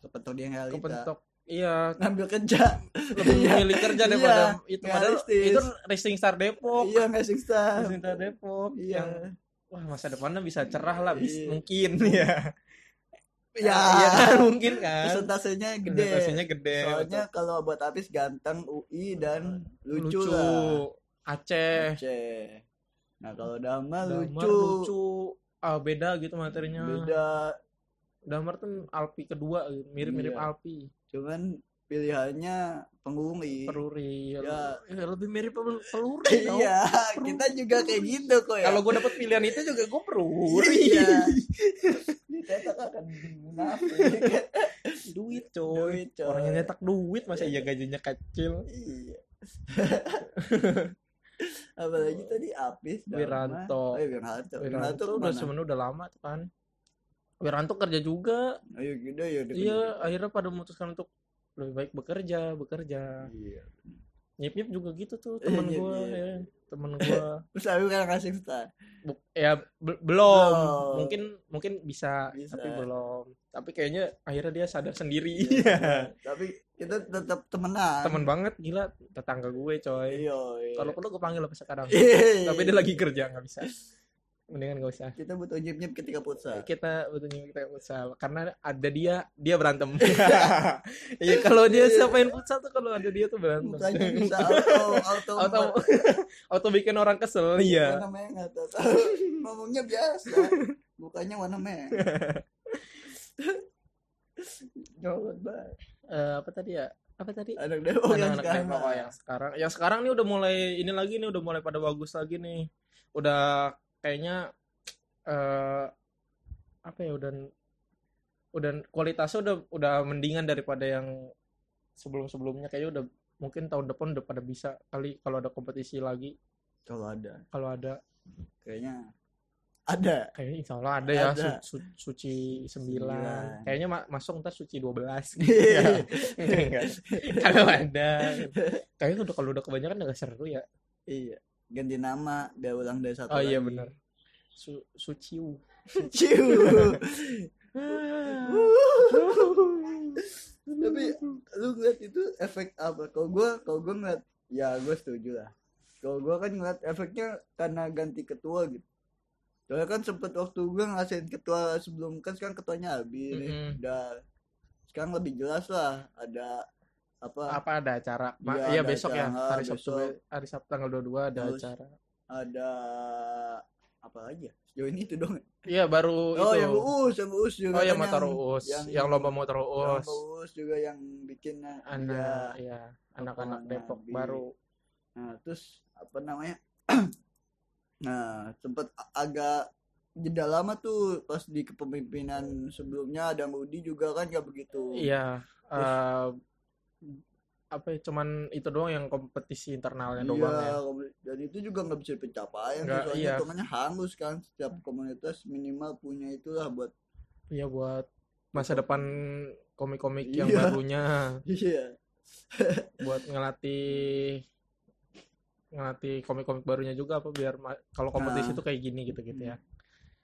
Speaker 2: kepentok dia realita
Speaker 1: kepentok. Iya.
Speaker 2: Ngambil kerja.
Speaker 1: Lebih
Speaker 2: Iya.
Speaker 1: milih kerja
Speaker 2: Iya,
Speaker 1: daripada itu.
Speaker 2: Nggak
Speaker 1: padahal itu Rising Star Depok.
Speaker 2: iya nggak star.
Speaker 1: Rising Star Depok
Speaker 2: iya.
Speaker 1: yang wah masa depannya bisa cerah lah bis
Speaker 2: Iya.
Speaker 1: mungkin [LAUGHS] ya.
Speaker 2: Ya [LAUGHS]
Speaker 1: Iya kan mungkin kan.
Speaker 2: persentasenya gede
Speaker 1: Presentasenya gede.
Speaker 2: soalnya kalau buat Apis ganteng UI dan lucu,
Speaker 1: lucu,
Speaker 2: lah
Speaker 1: Aceh,
Speaker 2: Aceh. nah kalau Damar
Speaker 1: Damar
Speaker 2: lucu,
Speaker 1: lucu. Ah, beda gitu materinya.
Speaker 2: beda
Speaker 1: Damar tuh Alpi kedua mirip-mirip
Speaker 2: Iya.
Speaker 1: Alpi.
Speaker 2: cuman pilihannya penghuni
Speaker 1: Peluri.
Speaker 2: Ya.
Speaker 1: Ya, lebih mirip pel- peluri. [LAUGHS] tau.
Speaker 2: iya kita juga kayak gitu kok ya
Speaker 1: Kalau gue dapet pilihan itu juga gue peluri.
Speaker 2: iya kita akan munafik [LAUGHS]
Speaker 1: duit coy.
Speaker 2: Duit, coy.
Speaker 1: Orang yang nyetak duit masa iya gajinya kecil.
Speaker 2: iya [LAUGHS] apalagi tadi Apis.
Speaker 1: Wiranto.
Speaker 2: oh, iya, Wiranto Wiranto
Speaker 1: Wiranto udah sebenarnya udah lama tuh kan. Wiranto kerja juga.
Speaker 2: ayo gitu ya
Speaker 1: Iya, akhirnya pada memutuskan untuk lebih baik bekerja, bekerja.
Speaker 2: iya
Speaker 1: Nyip nyip juga gitu tuh
Speaker 2: Iya,
Speaker 1: temen gue,
Speaker 2: Nyip.
Speaker 1: ya. temen gue. [LAUGHS]
Speaker 2: terus aku kan kasih star
Speaker 1: Bu- ya be- belum,
Speaker 2: Belum.
Speaker 1: mungkin mungkin bisa,
Speaker 2: Bisa.
Speaker 1: tapi belum. Tapi kayaknya akhirnya dia sadar sendiri.
Speaker 2: Iya. [LAUGHS] tapi kita tetap temenan
Speaker 1: Temen banget, gila tetangga gue coy.
Speaker 2: iya iya.
Speaker 1: Kalau perlu gue panggil apa sekarang.
Speaker 2: Iya.
Speaker 1: Tapi dia lagi kerja nggak bisa. Mendingan gak usah
Speaker 2: Kita butuh nyip-nyip ketika futsal.
Speaker 1: kita butuhnya kita futsal karena ada dia dia berantem [LAUGHS] iya kalau dia siapain futsal tuh kalau ada dia tuh berantem
Speaker 2: Mukanya bisa auto auto [LAUGHS]
Speaker 1: auto [LAUGHS] auto bikin orang kesel iya
Speaker 2: warna merah. Ngomongnya biasa. Mukanya warna merah. Gawat banget.
Speaker 1: Eh, apa tadi ya apa tadi
Speaker 2: Anak Depok yang
Speaker 1: anak-anak
Speaker 2: sekarang.
Speaker 1: Depok oh, yang sekarang yang sekarang nih udah mulai ini lagi nih udah mulai pada bagus lagi nih udah kayaknya eh apa ya udah udah kualitasnya udah udah mendingan daripada yang sebelum sebelumnya kayaknya udah mungkin tahun depan udah pada bisa kali kalau ada kompetisi lagi
Speaker 2: Kalau ada,
Speaker 1: kalau ada
Speaker 2: kayaknya ada.
Speaker 1: kayaknya insya Allah ada ya
Speaker 2: Ada.
Speaker 1: su- su- suci 9
Speaker 2: Sembilan.
Speaker 1: kayaknya ma- masuk ntar suci 12 [LAUGHS]
Speaker 2: Iya.
Speaker 1: Enggak. [LAUGHS] kalau ada kayaknya udah kalau udah kebanyakan udah gak seru ya
Speaker 2: Iya. Ganti nama biar ulang dari satu
Speaker 1: oh iya
Speaker 2: lagi.
Speaker 1: benar Su suciu
Speaker 2: Ciu. [LAUGHS] [LAUGHS] Tapi lu ngeliat itu efek apa? Kalau gua, kalau gua ngeliat, ya gua setuju lah. Kalau gua kan ngeliat efeknya karena ganti ketua gitu. Soalnya kan sempet waktu gua ngasihin ketua sebelum kan sekarang ketuanya habis nih.
Speaker 1: Mm-mm.
Speaker 2: Udah sekarang lebih jelas lah ada apa
Speaker 1: apa ada acara Ma-
Speaker 2: Iya,
Speaker 1: iya
Speaker 2: ada
Speaker 1: besok ya
Speaker 2: acara,
Speaker 1: hari Sabtu hari Sabtu tanggal 22 ada
Speaker 2: Terus
Speaker 1: acara
Speaker 2: ada apa lagi ya? Sejauh ini itu dong.
Speaker 1: iya baru
Speaker 2: Oh,
Speaker 1: itu
Speaker 2: yang uus, yang uus juga.
Speaker 1: oh yang
Speaker 2: kan
Speaker 1: motor uus yang, lomba motor
Speaker 2: yang
Speaker 1: uus
Speaker 2: uus juga yang bikin
Speaker 1: anak ya anak-anak
Speaker 2: Lapangan
Speaker 1: Depok
Speaker 2: Nabi.
Speaker 1: baru
Speaker 2: Nah, terus apa namanya? [CLEARS THROAT] nah, sempet agak jeda lama tuh pas di kepemimpinan sebelumnya ada Rudi juga kan gak begitu.
Speaker 1: iya eh, apa ya, cuman itu doang yang kompetisi internalnya
Speaker 2: Iya,
Speaker 1: doang ya
Speaker 2: dan itu juga nggak bisa pencapaian
Speaker 1: Nggak,
Speaker 2: soalnya
Speaker 1: iya.
Speaker 2: hitungannya hangus kan setiap komunitas minimal punya itulah buat
Speaker 1: Iya buat masa depan komik-komik yang
Speaker 2: Iya.
Speaker 1: barunya [LAUGHS]
Speaker 2: iya
Speaker 1: buat ngelatih ngelatih komik-komik barunya juga apa biar kalau kompetisi
Speaker 2: Nah.
Speaker 1: tuh kayak gini gitu-gitu ya.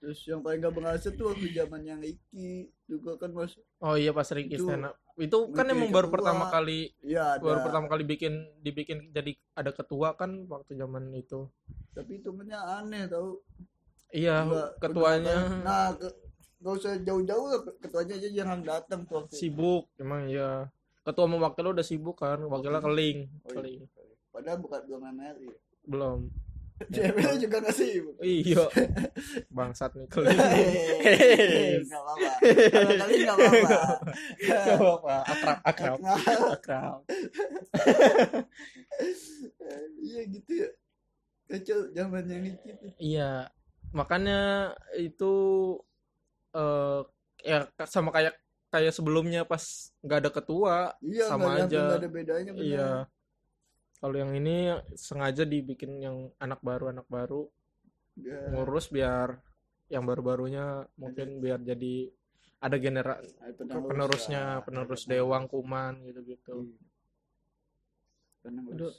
Speaker 2: terus yang paling gak berhasil tuh waktu zaman yang Iki juga kan mas
Speaker 1: Oh iya pas Ricky
Speaker 2: Itu
Speaker 1: stand up. Itu kan emang baru
Speaker 2: ketua.
Speaker 1: pertama kali
Speaker 2: iya ada
Speaker 1: baru pertama kali bikin dibikin jadi ada ketua kan waktu zaman itu.
Speaker 2: tapi hitungannya aneh tau
Speaker 1: Iya,
Speaker 2: Nggak-
Speaker 1: ketuanya
Speaker 2: udah- nah ke, gak usah jauh-jauh ketuanya aja jangan datang tuh waktu
Speaker 1: sibuk emang ya. Ketua sama wakilnya udah sibuk kan, wakilnya keling,
Speaker 2: Oh, iya.
Speaker 1: keling.
Speaker 2: padahal bukan belum MRI
Speaker 1: Belum. [LAUGHS]
Speaker 2: ceweknya juga gak sibuk
Speaker 1: Iya. [LAUGHS] Bangsat nih keling.
Speaker 2: Hehehe, [LAUGHS] nggak apa-apa kalau kali nggak apa-apa
Speaker 1: Gak apa-apa, akrab, akrab, akrab.
Speaker 2: iya gitu ya kacau zaman yang Iki tuh
Speaker 1: Iya, makanya itu eh ya sama kayak kayak sebelumnya pas nggak ada ketua.
Speaker 2: iya
Speaker 1: Sama
Speaker 2: ada-
Speaker 1: aja.
Speaker 2: nggak ada bedanya bener.
Speaker 1: Iya. Kalau yang ini sengaja dibikin yang anak baru anak baru
Speaker 2: Ya,
Speaker 1: ngurus biar yang baru-barunya mungkin biar jadi ada genera
Speaker 2: penerus
Speaker 1: penerusnya,
Speaker 2: lah,
Speaker 1: penerus
Speaker 2: ada
Speaker 1: Dewang Kuman gitu-gitu.
Speaker 2: Iya. Penerus.
Speaker 1: Aduh.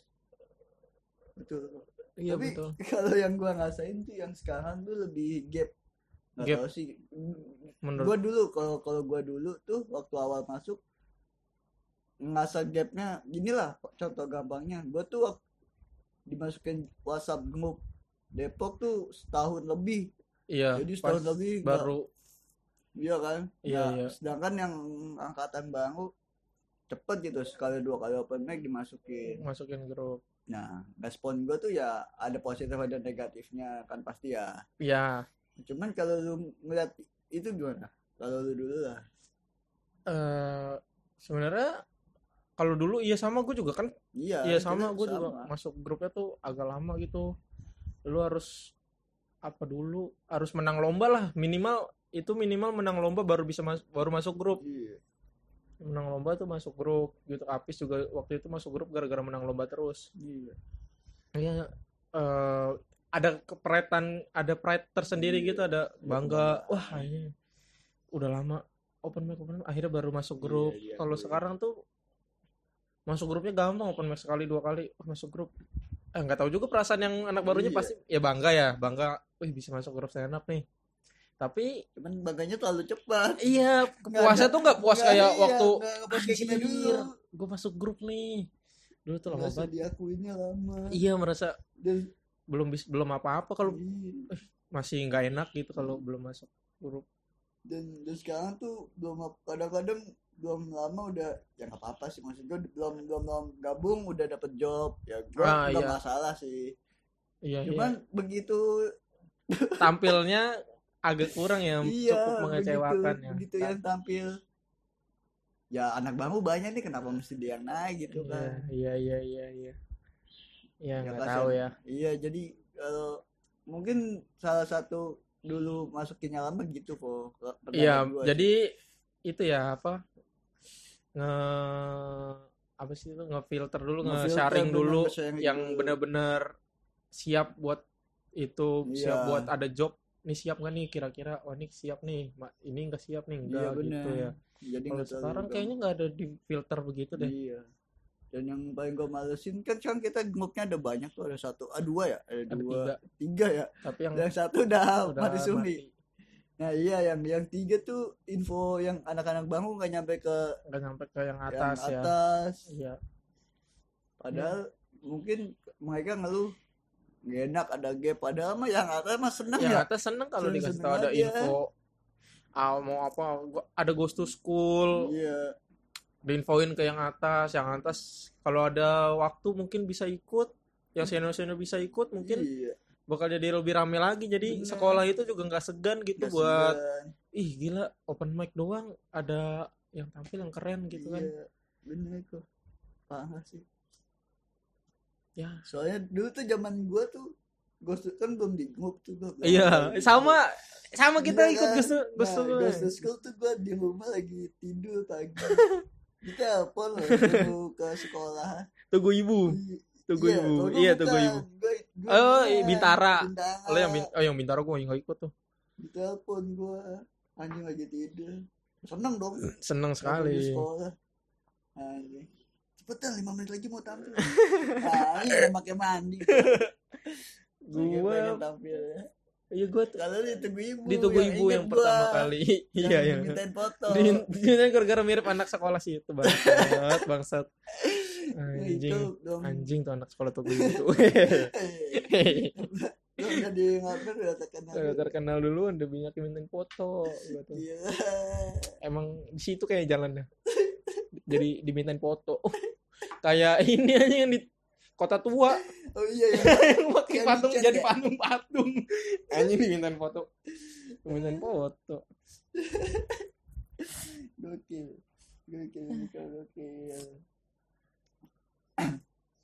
Speaker 2: betul
Speaker 1: Iya
Speaker 2: Tapi
Speaker 1: betul. [LAUGHS]
Speaker 2: kalau yang gua ngasain tuh yang sekarang tuh lebih gap. Gak
Speaker 1: Gap.
Speaker 2: tahu sih.
Speaker 1: Menurut
Speaker 2: Gua dulu kalau kalau gua dulu tuh waktu awal masuk ngasah gapnya ginilah contoh gampangnya. Gua tuh dimasukin WhatsApp grup Depok tuh setahun lebih.
Speaker 1: Iya
Speaker 2: jadi setahun lebih
Speaker 1: baru.
Speaker 2: Iya kan?
Speaker 1: Iya,
Speaker 2: Nah,
Speaker 1: iya.
Speaker 2: sedangkan yang angkatan baru cepet gitu sekali dua kali open mic dimasukin.
Speaker 1: Masukin grup.
Speaker 2: nah respon gua tuh ya ada positif ada negatifnya kan pasti ya.
Speaker 1: Ya,
Speaker 2: cuman kalau lu ngeliat itu gimana? Kalau lu dulu lah.
Speaker 1: Eh sebenarnya kalau dulu iya sama gue juga kan
Speaker 2: iya
Speaker 1: iya sama gue juga masuk grupnya tuh agak lama gitu. Lu harus apa dulu? Harus menang lomba lah minimal itu minimal menang lomba baru bisa mas- baru masuk grup.
Speaker 2: Iya.
Speaker 1: Menang lomba tuh masuk grup gitu. Apis juga waktu itu masuk grup gara-gara menang lomba terus.
Speaker 2: Iya.
Speaker 1: Iya eh, ada kepretan ada pride tersendiri
Speaker 2: Iya,
Speaker 1: gitu ada bangga
Speaker 2: kebanggaan.
Speaker 1: wah ini udah lama open mic open mic. Akhirnya baru masuk grup.
Speaker 2: Iya, iya,
Speaker 1: kalau
Speaker 2: iya.
Speaker 1: sekarang tuh masuk grupnya gampang open mic sekali dua kali oh, masuk grup. Eh nggak tahu juga perasaan yang anak barunya
Speaker 2: Iya.
Speaker 1: pasti ya bangga ya bangga wih bisa masuk grup stand up nih. Tapi
Speaker 2: cuman bangganya terlalu cepat.
Speaker 1: Iya [LAUGHS] puasnya tuh nggak puas
Speaker 2: Nggak,
Speaker 1: kayak
Speaker 2: iya,
Speaker 1: waktu anjir gue masuk grup nih. Dulu tuh lama banget.
Speaker 2: diakuinya lama.
Speaker 1: Iya merasa
Speaker 2: dan
Speaker 1: belum bis belum apa-apa kalau
Speaker 2: iya.
Speaker 1: masih nggak enak gitu kalau belum masuk grup.
Speaker 2: Dan dan sekarang tuh belum kadang-kadang belum lama udah ya nggak apa-apa sih maksud gue belum belum belum gabung udah dapet job. Ya gue
Speaker 1: Ah,
Speaker 2: nggak
Speaker 1: iya.
Speaker 2: masalah sih.
Speaker 1: Iya iya.
Speaker 2: Cuman begitu [LAUGHS]
Speaker 1: tampilnya agak kurang ya
Speaker 2: iya
Speaker 1: cukup mengecewakan
Speaker 2: begitu,
Speaker 1: ya
Speaker 2: begitu yang tampil. Ya anak baru banyak nih kenapa mesti dia yang naik gitu
Speaker 1: Iya,
Speaker 2: kan?
Speaker 1: iya iya iya iya. Ya nggak tahu ya.
Speaker 2: Iya jadi kalau mungkin salah satu dulu masukinnya lama gitu kok
Speaker 1: Iya, jadi itu ya apa nge apa sih itu ngefilter dulu, nge-sharing
Speaker 2: bener,
Speaker 1: dulu yang
Speaker 2: dulu.
Speaker 1: benar-benar siap buat itu, siap
Speaker 2: Iya.
Speaker 1: buat ada job. Nih siap nggak nih kira-kira? Oh, ini siap nih. Ini nggak siap nih,
Speaker 2: iya
Speaker 1: enggak gitu
Speaker 2: bener
Speaker 1: ya.
Speaker 2: jadi
Speaker 1: Kalau sekarang
Speaker 2: gampang.
Speaker 1: kayaknya nggak ada di filter begitu deh.
Speaker 2: Iya. Dan yang paling gue malesin kan sekarang kita grupnya ada banyak tuh ada satu, ah dua ya, ada,
Speaker 1: Ada
Speaker 2: dua,
Speaker 1: tiga,
Speaker 2: tiga ya.
Speaker 1: tapi yang
Speaker 2: Yang satu udah,
Speaker 1: udah
Speaker 2: mati suri. Nah iya yang yang tiga tuh info yang anak-anak bangun nggak nyampe ke
Speaker 1: Nggak sampai ke yang
Speaker 2: yang
Speaker 1: atas ya.
Speaker 2: atas.
Speaker 1: Iya.
Speaker 2: Padahal mungkin mereka ngeluh nggak enak ada gap. Padahal mah yang atas mah seneng
Speaker 1: Yang
Speaker 2: ya.
Speaker 1: atas seneng kalau dikasih tahu ada
Speaker 2: aja.
Speaker 1: info. Ah, mau apa? Ada ghost to school.
Speaker 2: Iya.
Speaker 1: diinfoin ke yang atas yang atas kalau ada waktu mungkin bisa ikut yang senior senior bisa ikut mungkin
Speaker 2: iya.
Speaker 1: Bakal jadi lebih rame lagi jadi
Speaker 2: Bener.
Speaker 1: sekolah itu juga nggak segan gitu
Speaker 2: Nggak
Speaker 1: buat
Speaker 2: segan.
Speaker 1: ih gila open mic doang ada yang tampil yang keren gitu kan
Speaker 2: Iya. Bener kok. Parah sih.
Speaker 1: ya
Speaker 2: Soalnya dulu tuh zaman gua tuh Ghost kan belum di grup tuh gua.
Speaker 1: iya sama sama kita
Speaker 2: Iya
Speaker 1: ikut
Speaker 2: kan?
Speaker 1: gus gus
Speaker 2: Nah, Ghost School tuh gua di rumah lagi tidur pagi. [LAUGHS] Kita telepon loh suruh ke sekolah.
Speaker 1: tunggu ibu tunggu
Speaker 2: Iya,
Speaker 1: ibu
Speaker 2: gua
Speaker 1: iya tunggu ibu
Speaker 2: Gua- gua
Speaker 1: Oh,
Speaker 2: bukan.
Speaker 1: Bintara.
Speaker 2: Bintara.
Speaker 1: lo yang bin- oh yang bintaro gue nggak ikut tuh
Speaker 2: Ditelepon gua. Anjing lagi tidur. Seneng dong.
Speaker 1: seneng
Speaker 2: Di
Speaker 1: sekali
Speaker 2: sekolah. Anjing. Cepetan 5 menit lagi mau tampil. Ini udah [LAUGHS] pakai mandi.
Speaker 1: Gua-
Speaker 2: tampil.
Speaker 1: iya gue
Speaker 2: Kalau ditunggu ibu.
Speaker 1: ditunggu ibu
Speaker 2: inget
Speaker 1: yang
Speaker 2: gua.
Speaker 1: pertama kali [LAUGHS] iya
Speaker 2: Yang
Speaker 1: yang
Speaker 2: dimintain foto.
Speaker 1: Di- Dia gara-gara mirip anak sekolah sih itu bangsat, [LAUGHS] bangsat. Anjing,
Speaker 2: dong.
Speaker 1: anjing tuh anak sekolah tuh [LAUGHS] gitu.
Speaker 2: Lu udah di ngapain udah terkenal.
Speaker 1: Udah terkenal dulu udah banyak yang minta foto gitu.
Speaker 2: Iya.
Speaker 1: Emang di situ kayak jalannya. [LAUGHS] Jadi dimintain foto. Kayak ini aja yang di kota tua
Speaker 2: Oh iya [LAUGHS] ya.
Speaker 1: yang pakai patung jadi
Speaker 2: ya?
Speaker 1: patung-patung. Anjing dimintain foto. Dimintain foto.
Speaker 2: Gokil. Gokil, gokil, gokil.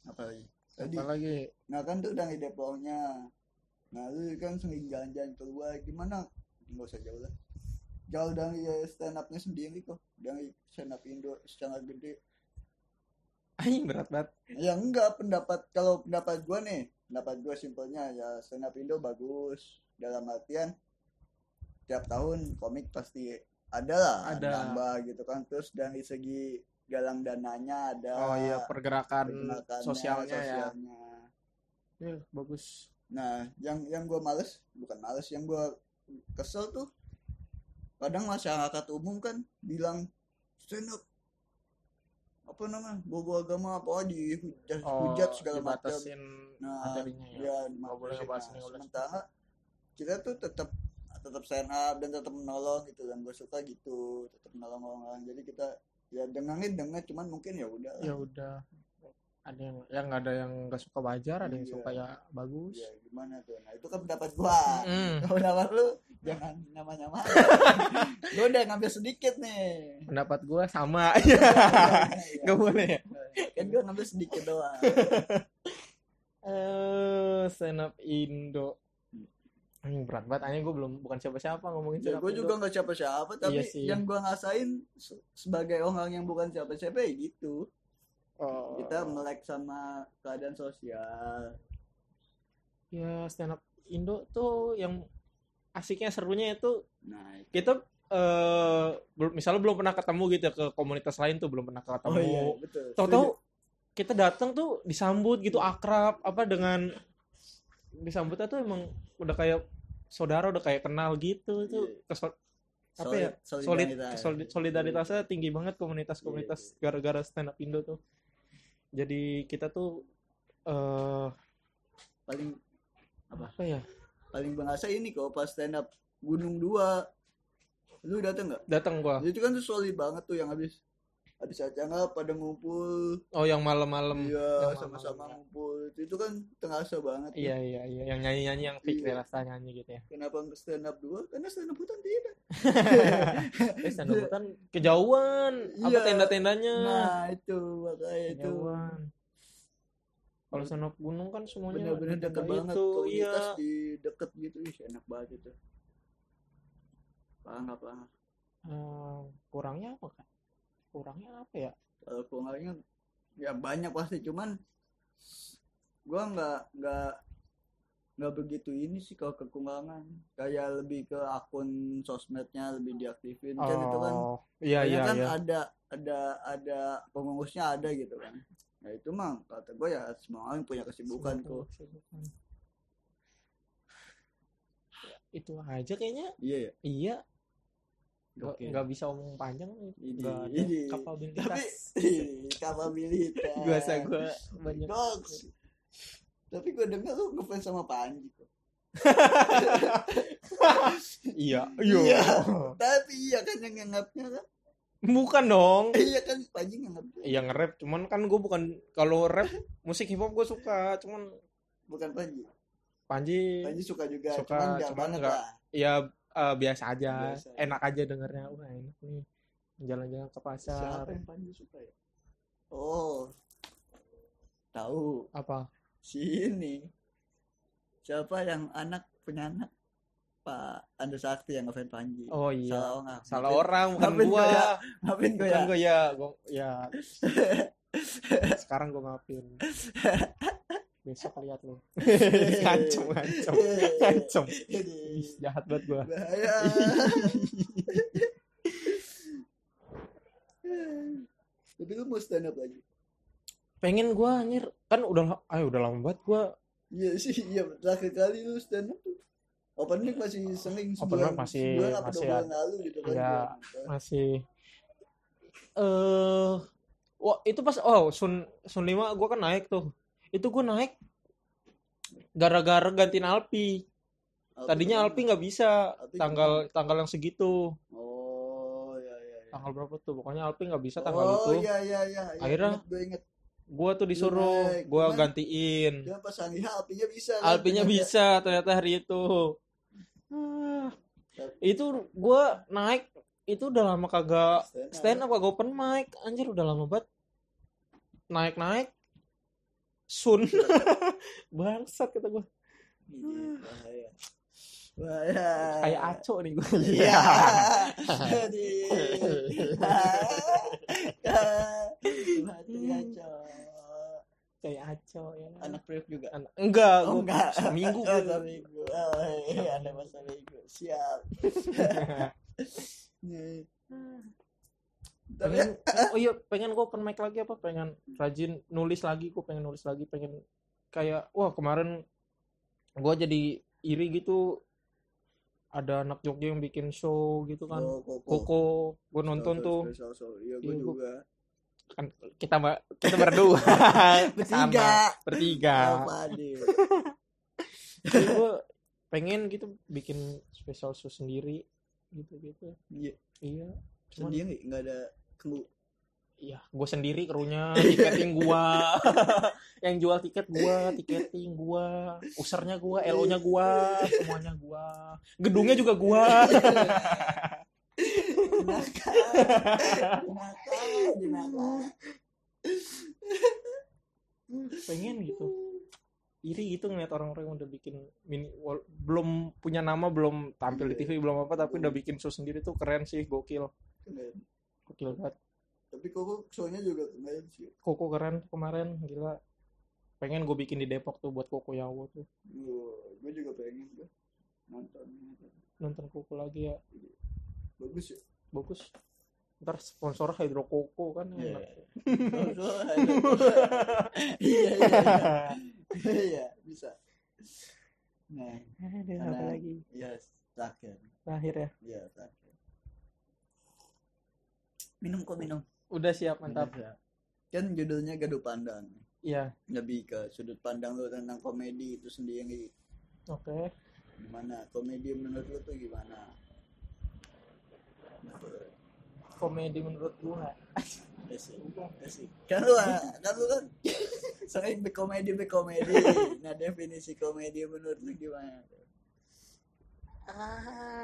Speaker 2: Apa lagi? Tadi,
Speaker 1: Apalagi
Speaker 2: nah kan tuh udah ide. Nah lu kan sering jalan-jalan keluar. Gimana? Nggak usah jauh lah. Jauh dari eh, stand up-nya sendiri kok. Dari stand up Indo secara gede.
Speaker 1: anjing berat banget.
Speaker 2: Ya enggak pendapat kalau pendapat gua nih, pendapat gua simpelnya ya stand up Indo bagus dalam artian tiap tahun komik pasti ada lah
Speaker 1: Ada.
Speaker 2: nambah gitu kan terus dari segi galang dananya ada
Speaker 1: Oh iya pergerakan
Speaker 2: pergerakannya,
Speaker 1: sosialnya ya.
Speaker 2: sosialnya.
Speaker 1: Ya bagus.
Speaker 2: Nah, yang yang gua males, bukan males, yang gua kesel tuh kadang masyarakat umum kan bilang stand up apa namanya bobo agama apa dihujat
Speaker 1: Oh,
Speaker 2: hujat segala macam nah
Speaker 1: materinya ya.
Speaker 2: ya
Speaker 1: boleh
Speaker 2: nah, sementara kita tuh tetap tetap stand up dan tetap menolong gitu yang gue suka gitu tetap menolong orang jadi kita ya dengerin denger cuman mungkin ya udah
Speaker 1: ya udah. Ada yang yang nggak ada yang nggak suka wajar ada yang
Speaker 2: Iya.
Speaker 1: suka ya bagus.
Speaker 2: Ya gimana tuh? Nah itu kan pendapat gua.
Speaker 1: Mm.
Speaker 2: kalau [LAUGHS] pendapat lu jangan namanya nama lu [LAUGHS] udah ngambil sedikit nih.
Speaker 1: Pendapat gue sama.
Speaker 2: Iya,
Speaker 1: nggak boleh ya?
Speaker 2: Kan gua ngambil sedikit doang. [LAUGHS]
Speaker 1: Eh stand up Indo Anjing berat banget anjing gue belum bukan siapa-siapa ngomongin
Speaker 2: ya
Speaker 1: Indo.
Speaker 2: juga nggak siapa-siapa tapi
Speaker 1: Iya sih.
Speaker 2: yang gua ngasain se- sebagai orang yang bukan siapa-siapa ya gitu
Speaker 1: Oh.
Speaker 2: kita melek sama keadaan sosial
Speaker 1: ya stand up Indo tuh yang asiknya serunya itu
Speaker 2: nah itu.
Speaker 1: kita eh belum misalnya belum pernah ketemu gitu ke komunitas lain tuh belum pernah ketemu
Speaker 2: oh iya betul
Speaker 1: tahu-tahu kita datang tuh disambut gitu akrab apa dengan disambutnya tuh emang udah kayak saudara udah kayak kenal gitu itu
Speaker 2: Iya.
Speaker 1: kesel- apa
Speaker 2: Solid-
Speaker 1: ya solid
Speaker 2: solidaritas.
Speaker 1: solid- solidaritasnya tinggi banget komunitas-komunitas gara-gara stand up Indo tuh. Jadi kita tuh eh
Speaker 2: paling
Speaker 1: apa? ya?
Speaker 2: Paling berasa ini kok pas stand up Gunung 2 lu dateng nggak?
Speaker 1: Datang gua.
Speaker 2: Itu kan tuh solid banget tuh yang habis habis acara pada ngumpul?
Speaker 1: Oh yang malam-malam.
Speaker 2: Iya sama-sama
Speaker 1: malam-malam.
Speaker 2: ngumpul. Itu, itu kan terasa banget tuh.
Speaker 1: iya iya iya. Yang nyanyi-nyanyi yang fix
Speaker 2: Iya.
Speaker 1: rasa nyanyi gitu ya.
Speaker 2: Kenapa nggak stand up dua karena stand up hutan tidak. [LAUGHS]
Speaker 1: Eh stand up kan kejauhan. Apa
Speaker 2: Iya.
Speaker 1: tenda-tendanya?
Speaker 2: Nah itu makanya itu.
Speaker 1: Kalau stand up gunung kan semuanya
Speaker 2: deket
Speaker 1: tenda
Speaker 2: banget
Speaker 1: itu iya.
Speaker 2: komunitas di deket gitu. Ih enak banget itu. Parah nggak parah
Speaker 1: Eh, kurangnya apa kan kurangnya apa ya?
Speaker 2: Kalau kurangnya ya banyak pasti. Cuman gua nggak nggak nggak begitu ini sih kalau kekurangan. Kayak lebih ke akun sosmednya lebih diaktifin. Kan itu kan
Speaker 1: oh iya iya
Speaker 2: kan
Speaker 1: iya.
Speaker 2: ada ada ada pengurusnya ada gitu kan. Nah itu mah kata gue ya semua orang punya kesibukan kok.
Speaker 1: kesibukan. Ya, itu aja kayaknya.
Speaker 2: Iya ya
Speaker 1: iya nggak bisa omong panjang
Speaker 2: Ini-
Speaker 1: ada
Speaker 2: ini.
Speaker 1: kapabilitas.
Speaker 2: Tapi kapabilitas.
Speaker 1: Biasa gua banyak.
Speaker 2: Dogs. tapi gue denger lu ngefans sama Panji kok. [LAUGHS]
Speaker 1: Iya
Speaker 2: Iya. tapi iya kan yang nganggapnya kan?
Speaker 1: Bukan dong.
Speaker 2: Iya kan Panji nganggapnya.
Speaker 1: Iya nge-rap. Cuman kan gue bukan kalau rap musik hip hop gue suka. Cuman
Speaker 2: bukan Panji
Speaker 1: Panji
Speaker 2: Panji suka juga.
Speaker 1: Suka,
Speaker 2: cuman
Speaker 1: cuman
Speaker 2: banget
Speaker 1: nggak.
Speaker 2: lah
Speaker 1: ya eh, biasa aja.
Speaker 2: Biasa.
Speaker 1: enak aja dengernya wah enak nih. Jalan-jalan ke pasar.
Speaker 2: Siapa yang Panji suka ya? Oh tahu.
Speaker 1: Apa?
Speaker 2: Si ini. Siapa yang anak punya anak? Pak Anda Sakti yang ngefans Panji.
Speaker 1: Oh iya.
Speaker 2: Salah orang.
Speaker 1: Salah orang bukan gua
Speaker 2: gua. ya. ngapain gue
Speaker 1: bukan
Speaker 2: ya
Speaker 1: gua ya. Gua ya. [LAUGHS] Sekarang gua maafin [LAUGHS] besok lihat lu. [LAUGHS] Ngancem ngancem [LAUGHS] ngancem. Ih, jahat banget gua.
Speaker 2: bahaya. [LAUGHS] Tapi lu mau stand up lagi?
Speaker 1: Pengen gua anjir. Kan udah ayo udah lama banget gua.
Speaker 2: Iya sih iya. Terakhir kali lu stand up tuh. Open mic masih sering
Speaker 1: Open mic masih-
Speaker 2: sebulan
Speaker 1: masih ada.
Speaker 2: lalu gitu kan
Speaker 1: Iya.
Speaker 2: gua.
Speaker 1: masih. Eh wah itu pas oh Sun Sun 5 gua kan naik tuh itu gua naik gara-gara gantiin Alpi.
Speaker 2: Apa
Speaker 1: tadinya? Alpi nggak bisa.
Speaker 2: Alpi
Speaker 1: tanggal tanggal yang segitu.
Speaker 2: Oh iya iya iya.
Speaker 1: Tanggal berapa tuh? Pokoknya Alpi nggak bisa tanggal
Speaker 2: oh
Speaker 1: itu.
Speaker 2: iya iya iya
Speaker 1: Akhirnya-
Speaker 2: gue inget
Speaker 1: gua tuh disuruh
Speaker 2: Cuman-
Speaker 1: gantiin.
Speaker 2: Dia pas Alpinya bisa kan?
Speaker 1: Alpinya [LAUGHS] bisa ternyata hari itu. Ah, itu gua naik itu udah lama kagak
Speaker 2: stand up,
Speaker 1: stand up kagak open mic. Anjir udah lama banget. Naik naik sun. [LAUGHS] Bangsat kata gue
Speaker 2: Iya, bahaya. Bahaya.
Speaker 1: Kayak aco nih gue
Speaker 2: iya. [LAUGHS] Jadi hati aja
Speaker 1: kayak aco ya.
Speaker 2: Anak priok juga?
Speaker 1: Anak- enggak
Speaker 2: oh enggak.
Speaker 1: seminggu
Speaker 2: oh,
Speaker 1: gua.
Speaker 2: seminggu oh, iya, ada masa minggu. Siap. Tapi [LAUGHS]
Speaker 1: pengen oh iya [LAUGHS] pengen gue open mic lagi apa? Pengen rajin nulis lagi gue pengen nulis lagi pengen kayak wah kemarin gue jadi iri gitu. Ada anak Jogja yang bikin show gitu kan.
Speaker 2: Oh, koko.
Speaker 1: Koko gue nonton tuh.
Speaker 2: Special show. iya gue
Speaker 1: Iya, gua-
Speaker 2: juga.
Speaker 1: kan kita kita berdua. [LAUGHS]
Speaker 2: Bertiga.
Speaker 1: Bertiga.
Speaker 2: Deh [LAUGHS]
Speaker 1: Jadi gue pengen gitu bikin special show sendiri gitu gitu
Speaker 2: iya.
Speaker 1: Iya. cuman
Speaker 2: sendiri nggak ada kru
Speaker 1: iya gue sendiri krunya tiketing gua. [LAUGHS] Yang jual tiket gua tiketing gua. Usernya gua lo nya gua semuanya gua. Gedungnya juga gua.
Speaker 2: Jenaka jenaka jenaka
Speaker 1: pengen gitu. Iri gitu ngeliat orang-orang yang udah bikin mini belum punya nama belum tampil di TV belum apa tapi udah bikin show sendiri tuh keren sih gokil
Speaker 2: Keren.
Speaker 1: gokil banget.
Speaker 2: Tapi koko show-nya juga keren sih.
Speaker 1: Koko keren kemarin gila. Pengen gue bikin di Depok tuh buat Koko Yawo tuh.
Speaker 2: Gue juga pengen gue nonton
Speaker 1: nonton. Koko lagi ya.
Speaker 2: Bagus ya?
Speaker 1: Bagus. Ntar sponsor Hydro Koko kan
Speaker 2: Iya.
Speaker 1: enak.
Speaker 2: Iya iya iya. Iya bisa. Nah
Speaker 1: Aduh, apa lagi?
Speaker 2: ya terakhir.
Speaker 1: Terakhir ya?
Speaker 2: Ya terakhir minum kok minum.
Speaker 1: Udah siap mantap.
Speaker 2: Udah, siap. kan judulnya gaduh pandang.
Speaker 1: Iya.
Speaker 2: Lebih ke sudut pandang lu tentang komedi itu sendiri.
Speaker 1: Oke.
Speaker 2: Gimana? Komedi menurut lu tuh gimana?
Speaker 1: Komedi menurut gua.
Speaker 2: Asik, asik. kan lu kan lu kan [LAUGHS] sering berkomedi berkomedi. Nah definisi komedi menurut lu gimana?
Speaker 1: Ah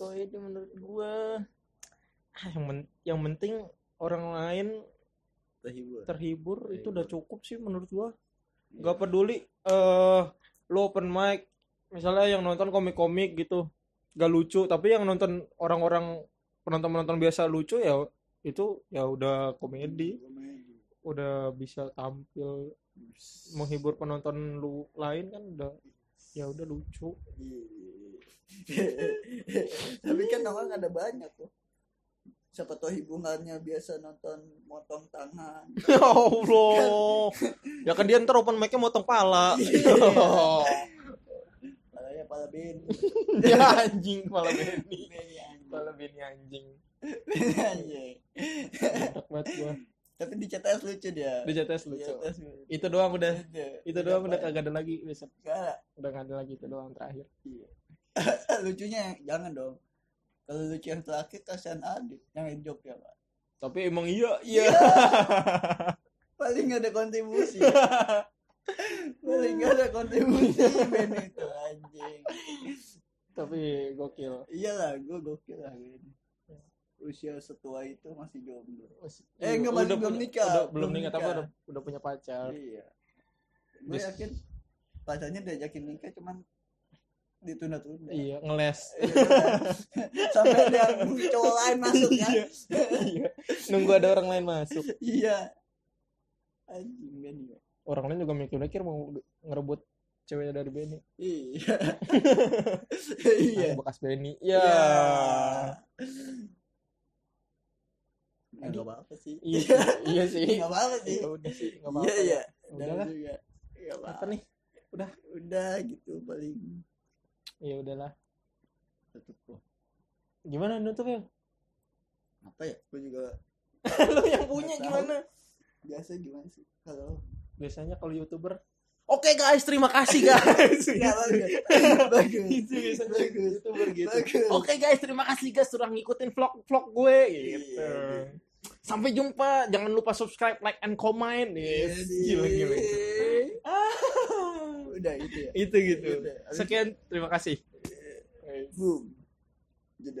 Speaker 1: komedi menurut gua ah, yang men- yang penting orang lain
Speaker 2: terhibur.
Speaker 1: terhibur itu udah cukup sih menurut gua.
Speaker 2: Iya.
Speaker 1: nggak peduli eh lu open mic misalnya yang nonton komik-komik gitu gak lucu tapi yang nonton orang-orang penonton-penonton biasa lucu ya itu ya udah komedi.
Speaker 2: Komedi.
Speaker 1: Udah bisa tampil menghibur penonton lu lain kan udah ya udah lucu. [LAUGHS]
Speaker 2: Tapi kan orang ada banyak tuh siapa tahu hubungannya biasa nonton motong tangan. [LAUGHS]
Speaker 1: Ya Allah. Ya kan dia ntar open mic-nya motong pala. [LAUGHS]
Speaker 2: Palanya pala ben [LAUGHS]
Speaker 1: ya anjing pala Benny pala Benny anjing. Mantap banget gua.
Speaker 2: Tapi di CTS lucu dia.
Speaker 1: Di CTS
Speaker 2: Di
Speaker 1: lucu
Speaker 2: CTS lucu.
Speaker 1: itu doang udah.
Speaker 2: Lucu.
Speaker 1: itu doang udah kagak ada lagi besok. Udah gak ada lagi itu doang terakhir.
Speaker 2: Lucunya jangan dong kalau lucu yang terakhir kasihan Adit yang jok ya pak.
Speaker 1: Tapi emang iya iya. [LAUGHS]
Speaker 2: Paling nggak ada kontribusi. [LAUGHS] Paling ada kontribusi Ben itu anjing.
Speaker 1: Tapi gokil.
Speaker 2: Iyalah gue gokil lah Ben usia setua itu masih jomblo.
Speaker 1: Eh
Speaker 2: enggak, masih belum nikah,
Speaker 1: udah,
Speaker 2: belum
Speaker 1: nikah tapi udah udah punya pacar.
Speaker 2: Iya. Gue yakin pacarnya diajakin nikah cuman ditunda-tunda.
Speaker 1: Iya ngeles.
Speaker 2: Sampai ada cowok lain masuk ya
Speaker 1: Iya. Iya. nunggu ada orang lain masuk.
Speaker 2: Iya. Anjing Ben ya
Speaker 1: orang lain juga mikir-mikir mau ngerebut ceweknya dari Benny.
Speaker 2: Iya. [LAUGHS] Iya.
Speaker 1: bekas Benny. Ya
Speaker 2: nggak apa-apa sih.
Speaker 1: Iya sih, iya sih.
Speaker 2: Nggak apa-apa sih.
Speaker 1: Ya udah sih nggak
Speaker 2: iya
Speaker 1: apa-apa
Speaker 2: iya.
Speaker 1: udahlah
Speaker 2: juga. Nggak
Speaker 1: apa nih?
Speaker 2: Udah gitu paling
Speaker 1: ya udahlah.
Speaker 2: Tutup
Speaker 1: gimana nutup ya
Speaker 2: apa ya? Gue juga [LAUGHS]
Speaker 1: lu yang punya
Speaker 2: Nggak tahu.
Speaker 1: gimana
Speaker 2: biasa gimana sih? Kalau
Speaker 1: biasanya kalau youtuber oke guys terima kasih guys. [LAUGHS]
Speaker 2: Nggak bagus. bagus.
Speaker 1: Itu biasanya
Speaker 2: Bagus.
Speaker 1: youtuber gitu.
Speaker 2: Bagus.
Speaker 1: oke guys terima kasih guys sudah ngikutin vlog vlog gue gitu.
Speaker 2: Iya.
Speaker 1: sampai jumpa. Jangan lupa subscribe like and comment yes. gila gila. Ah. [LAUGHS]
Speaker 2: udah itu ya?
Speaker 1: Itu gitu.
Speaker 2: Udah.
Speaker 1: sekian terima kasih.
Speaker 2: Boom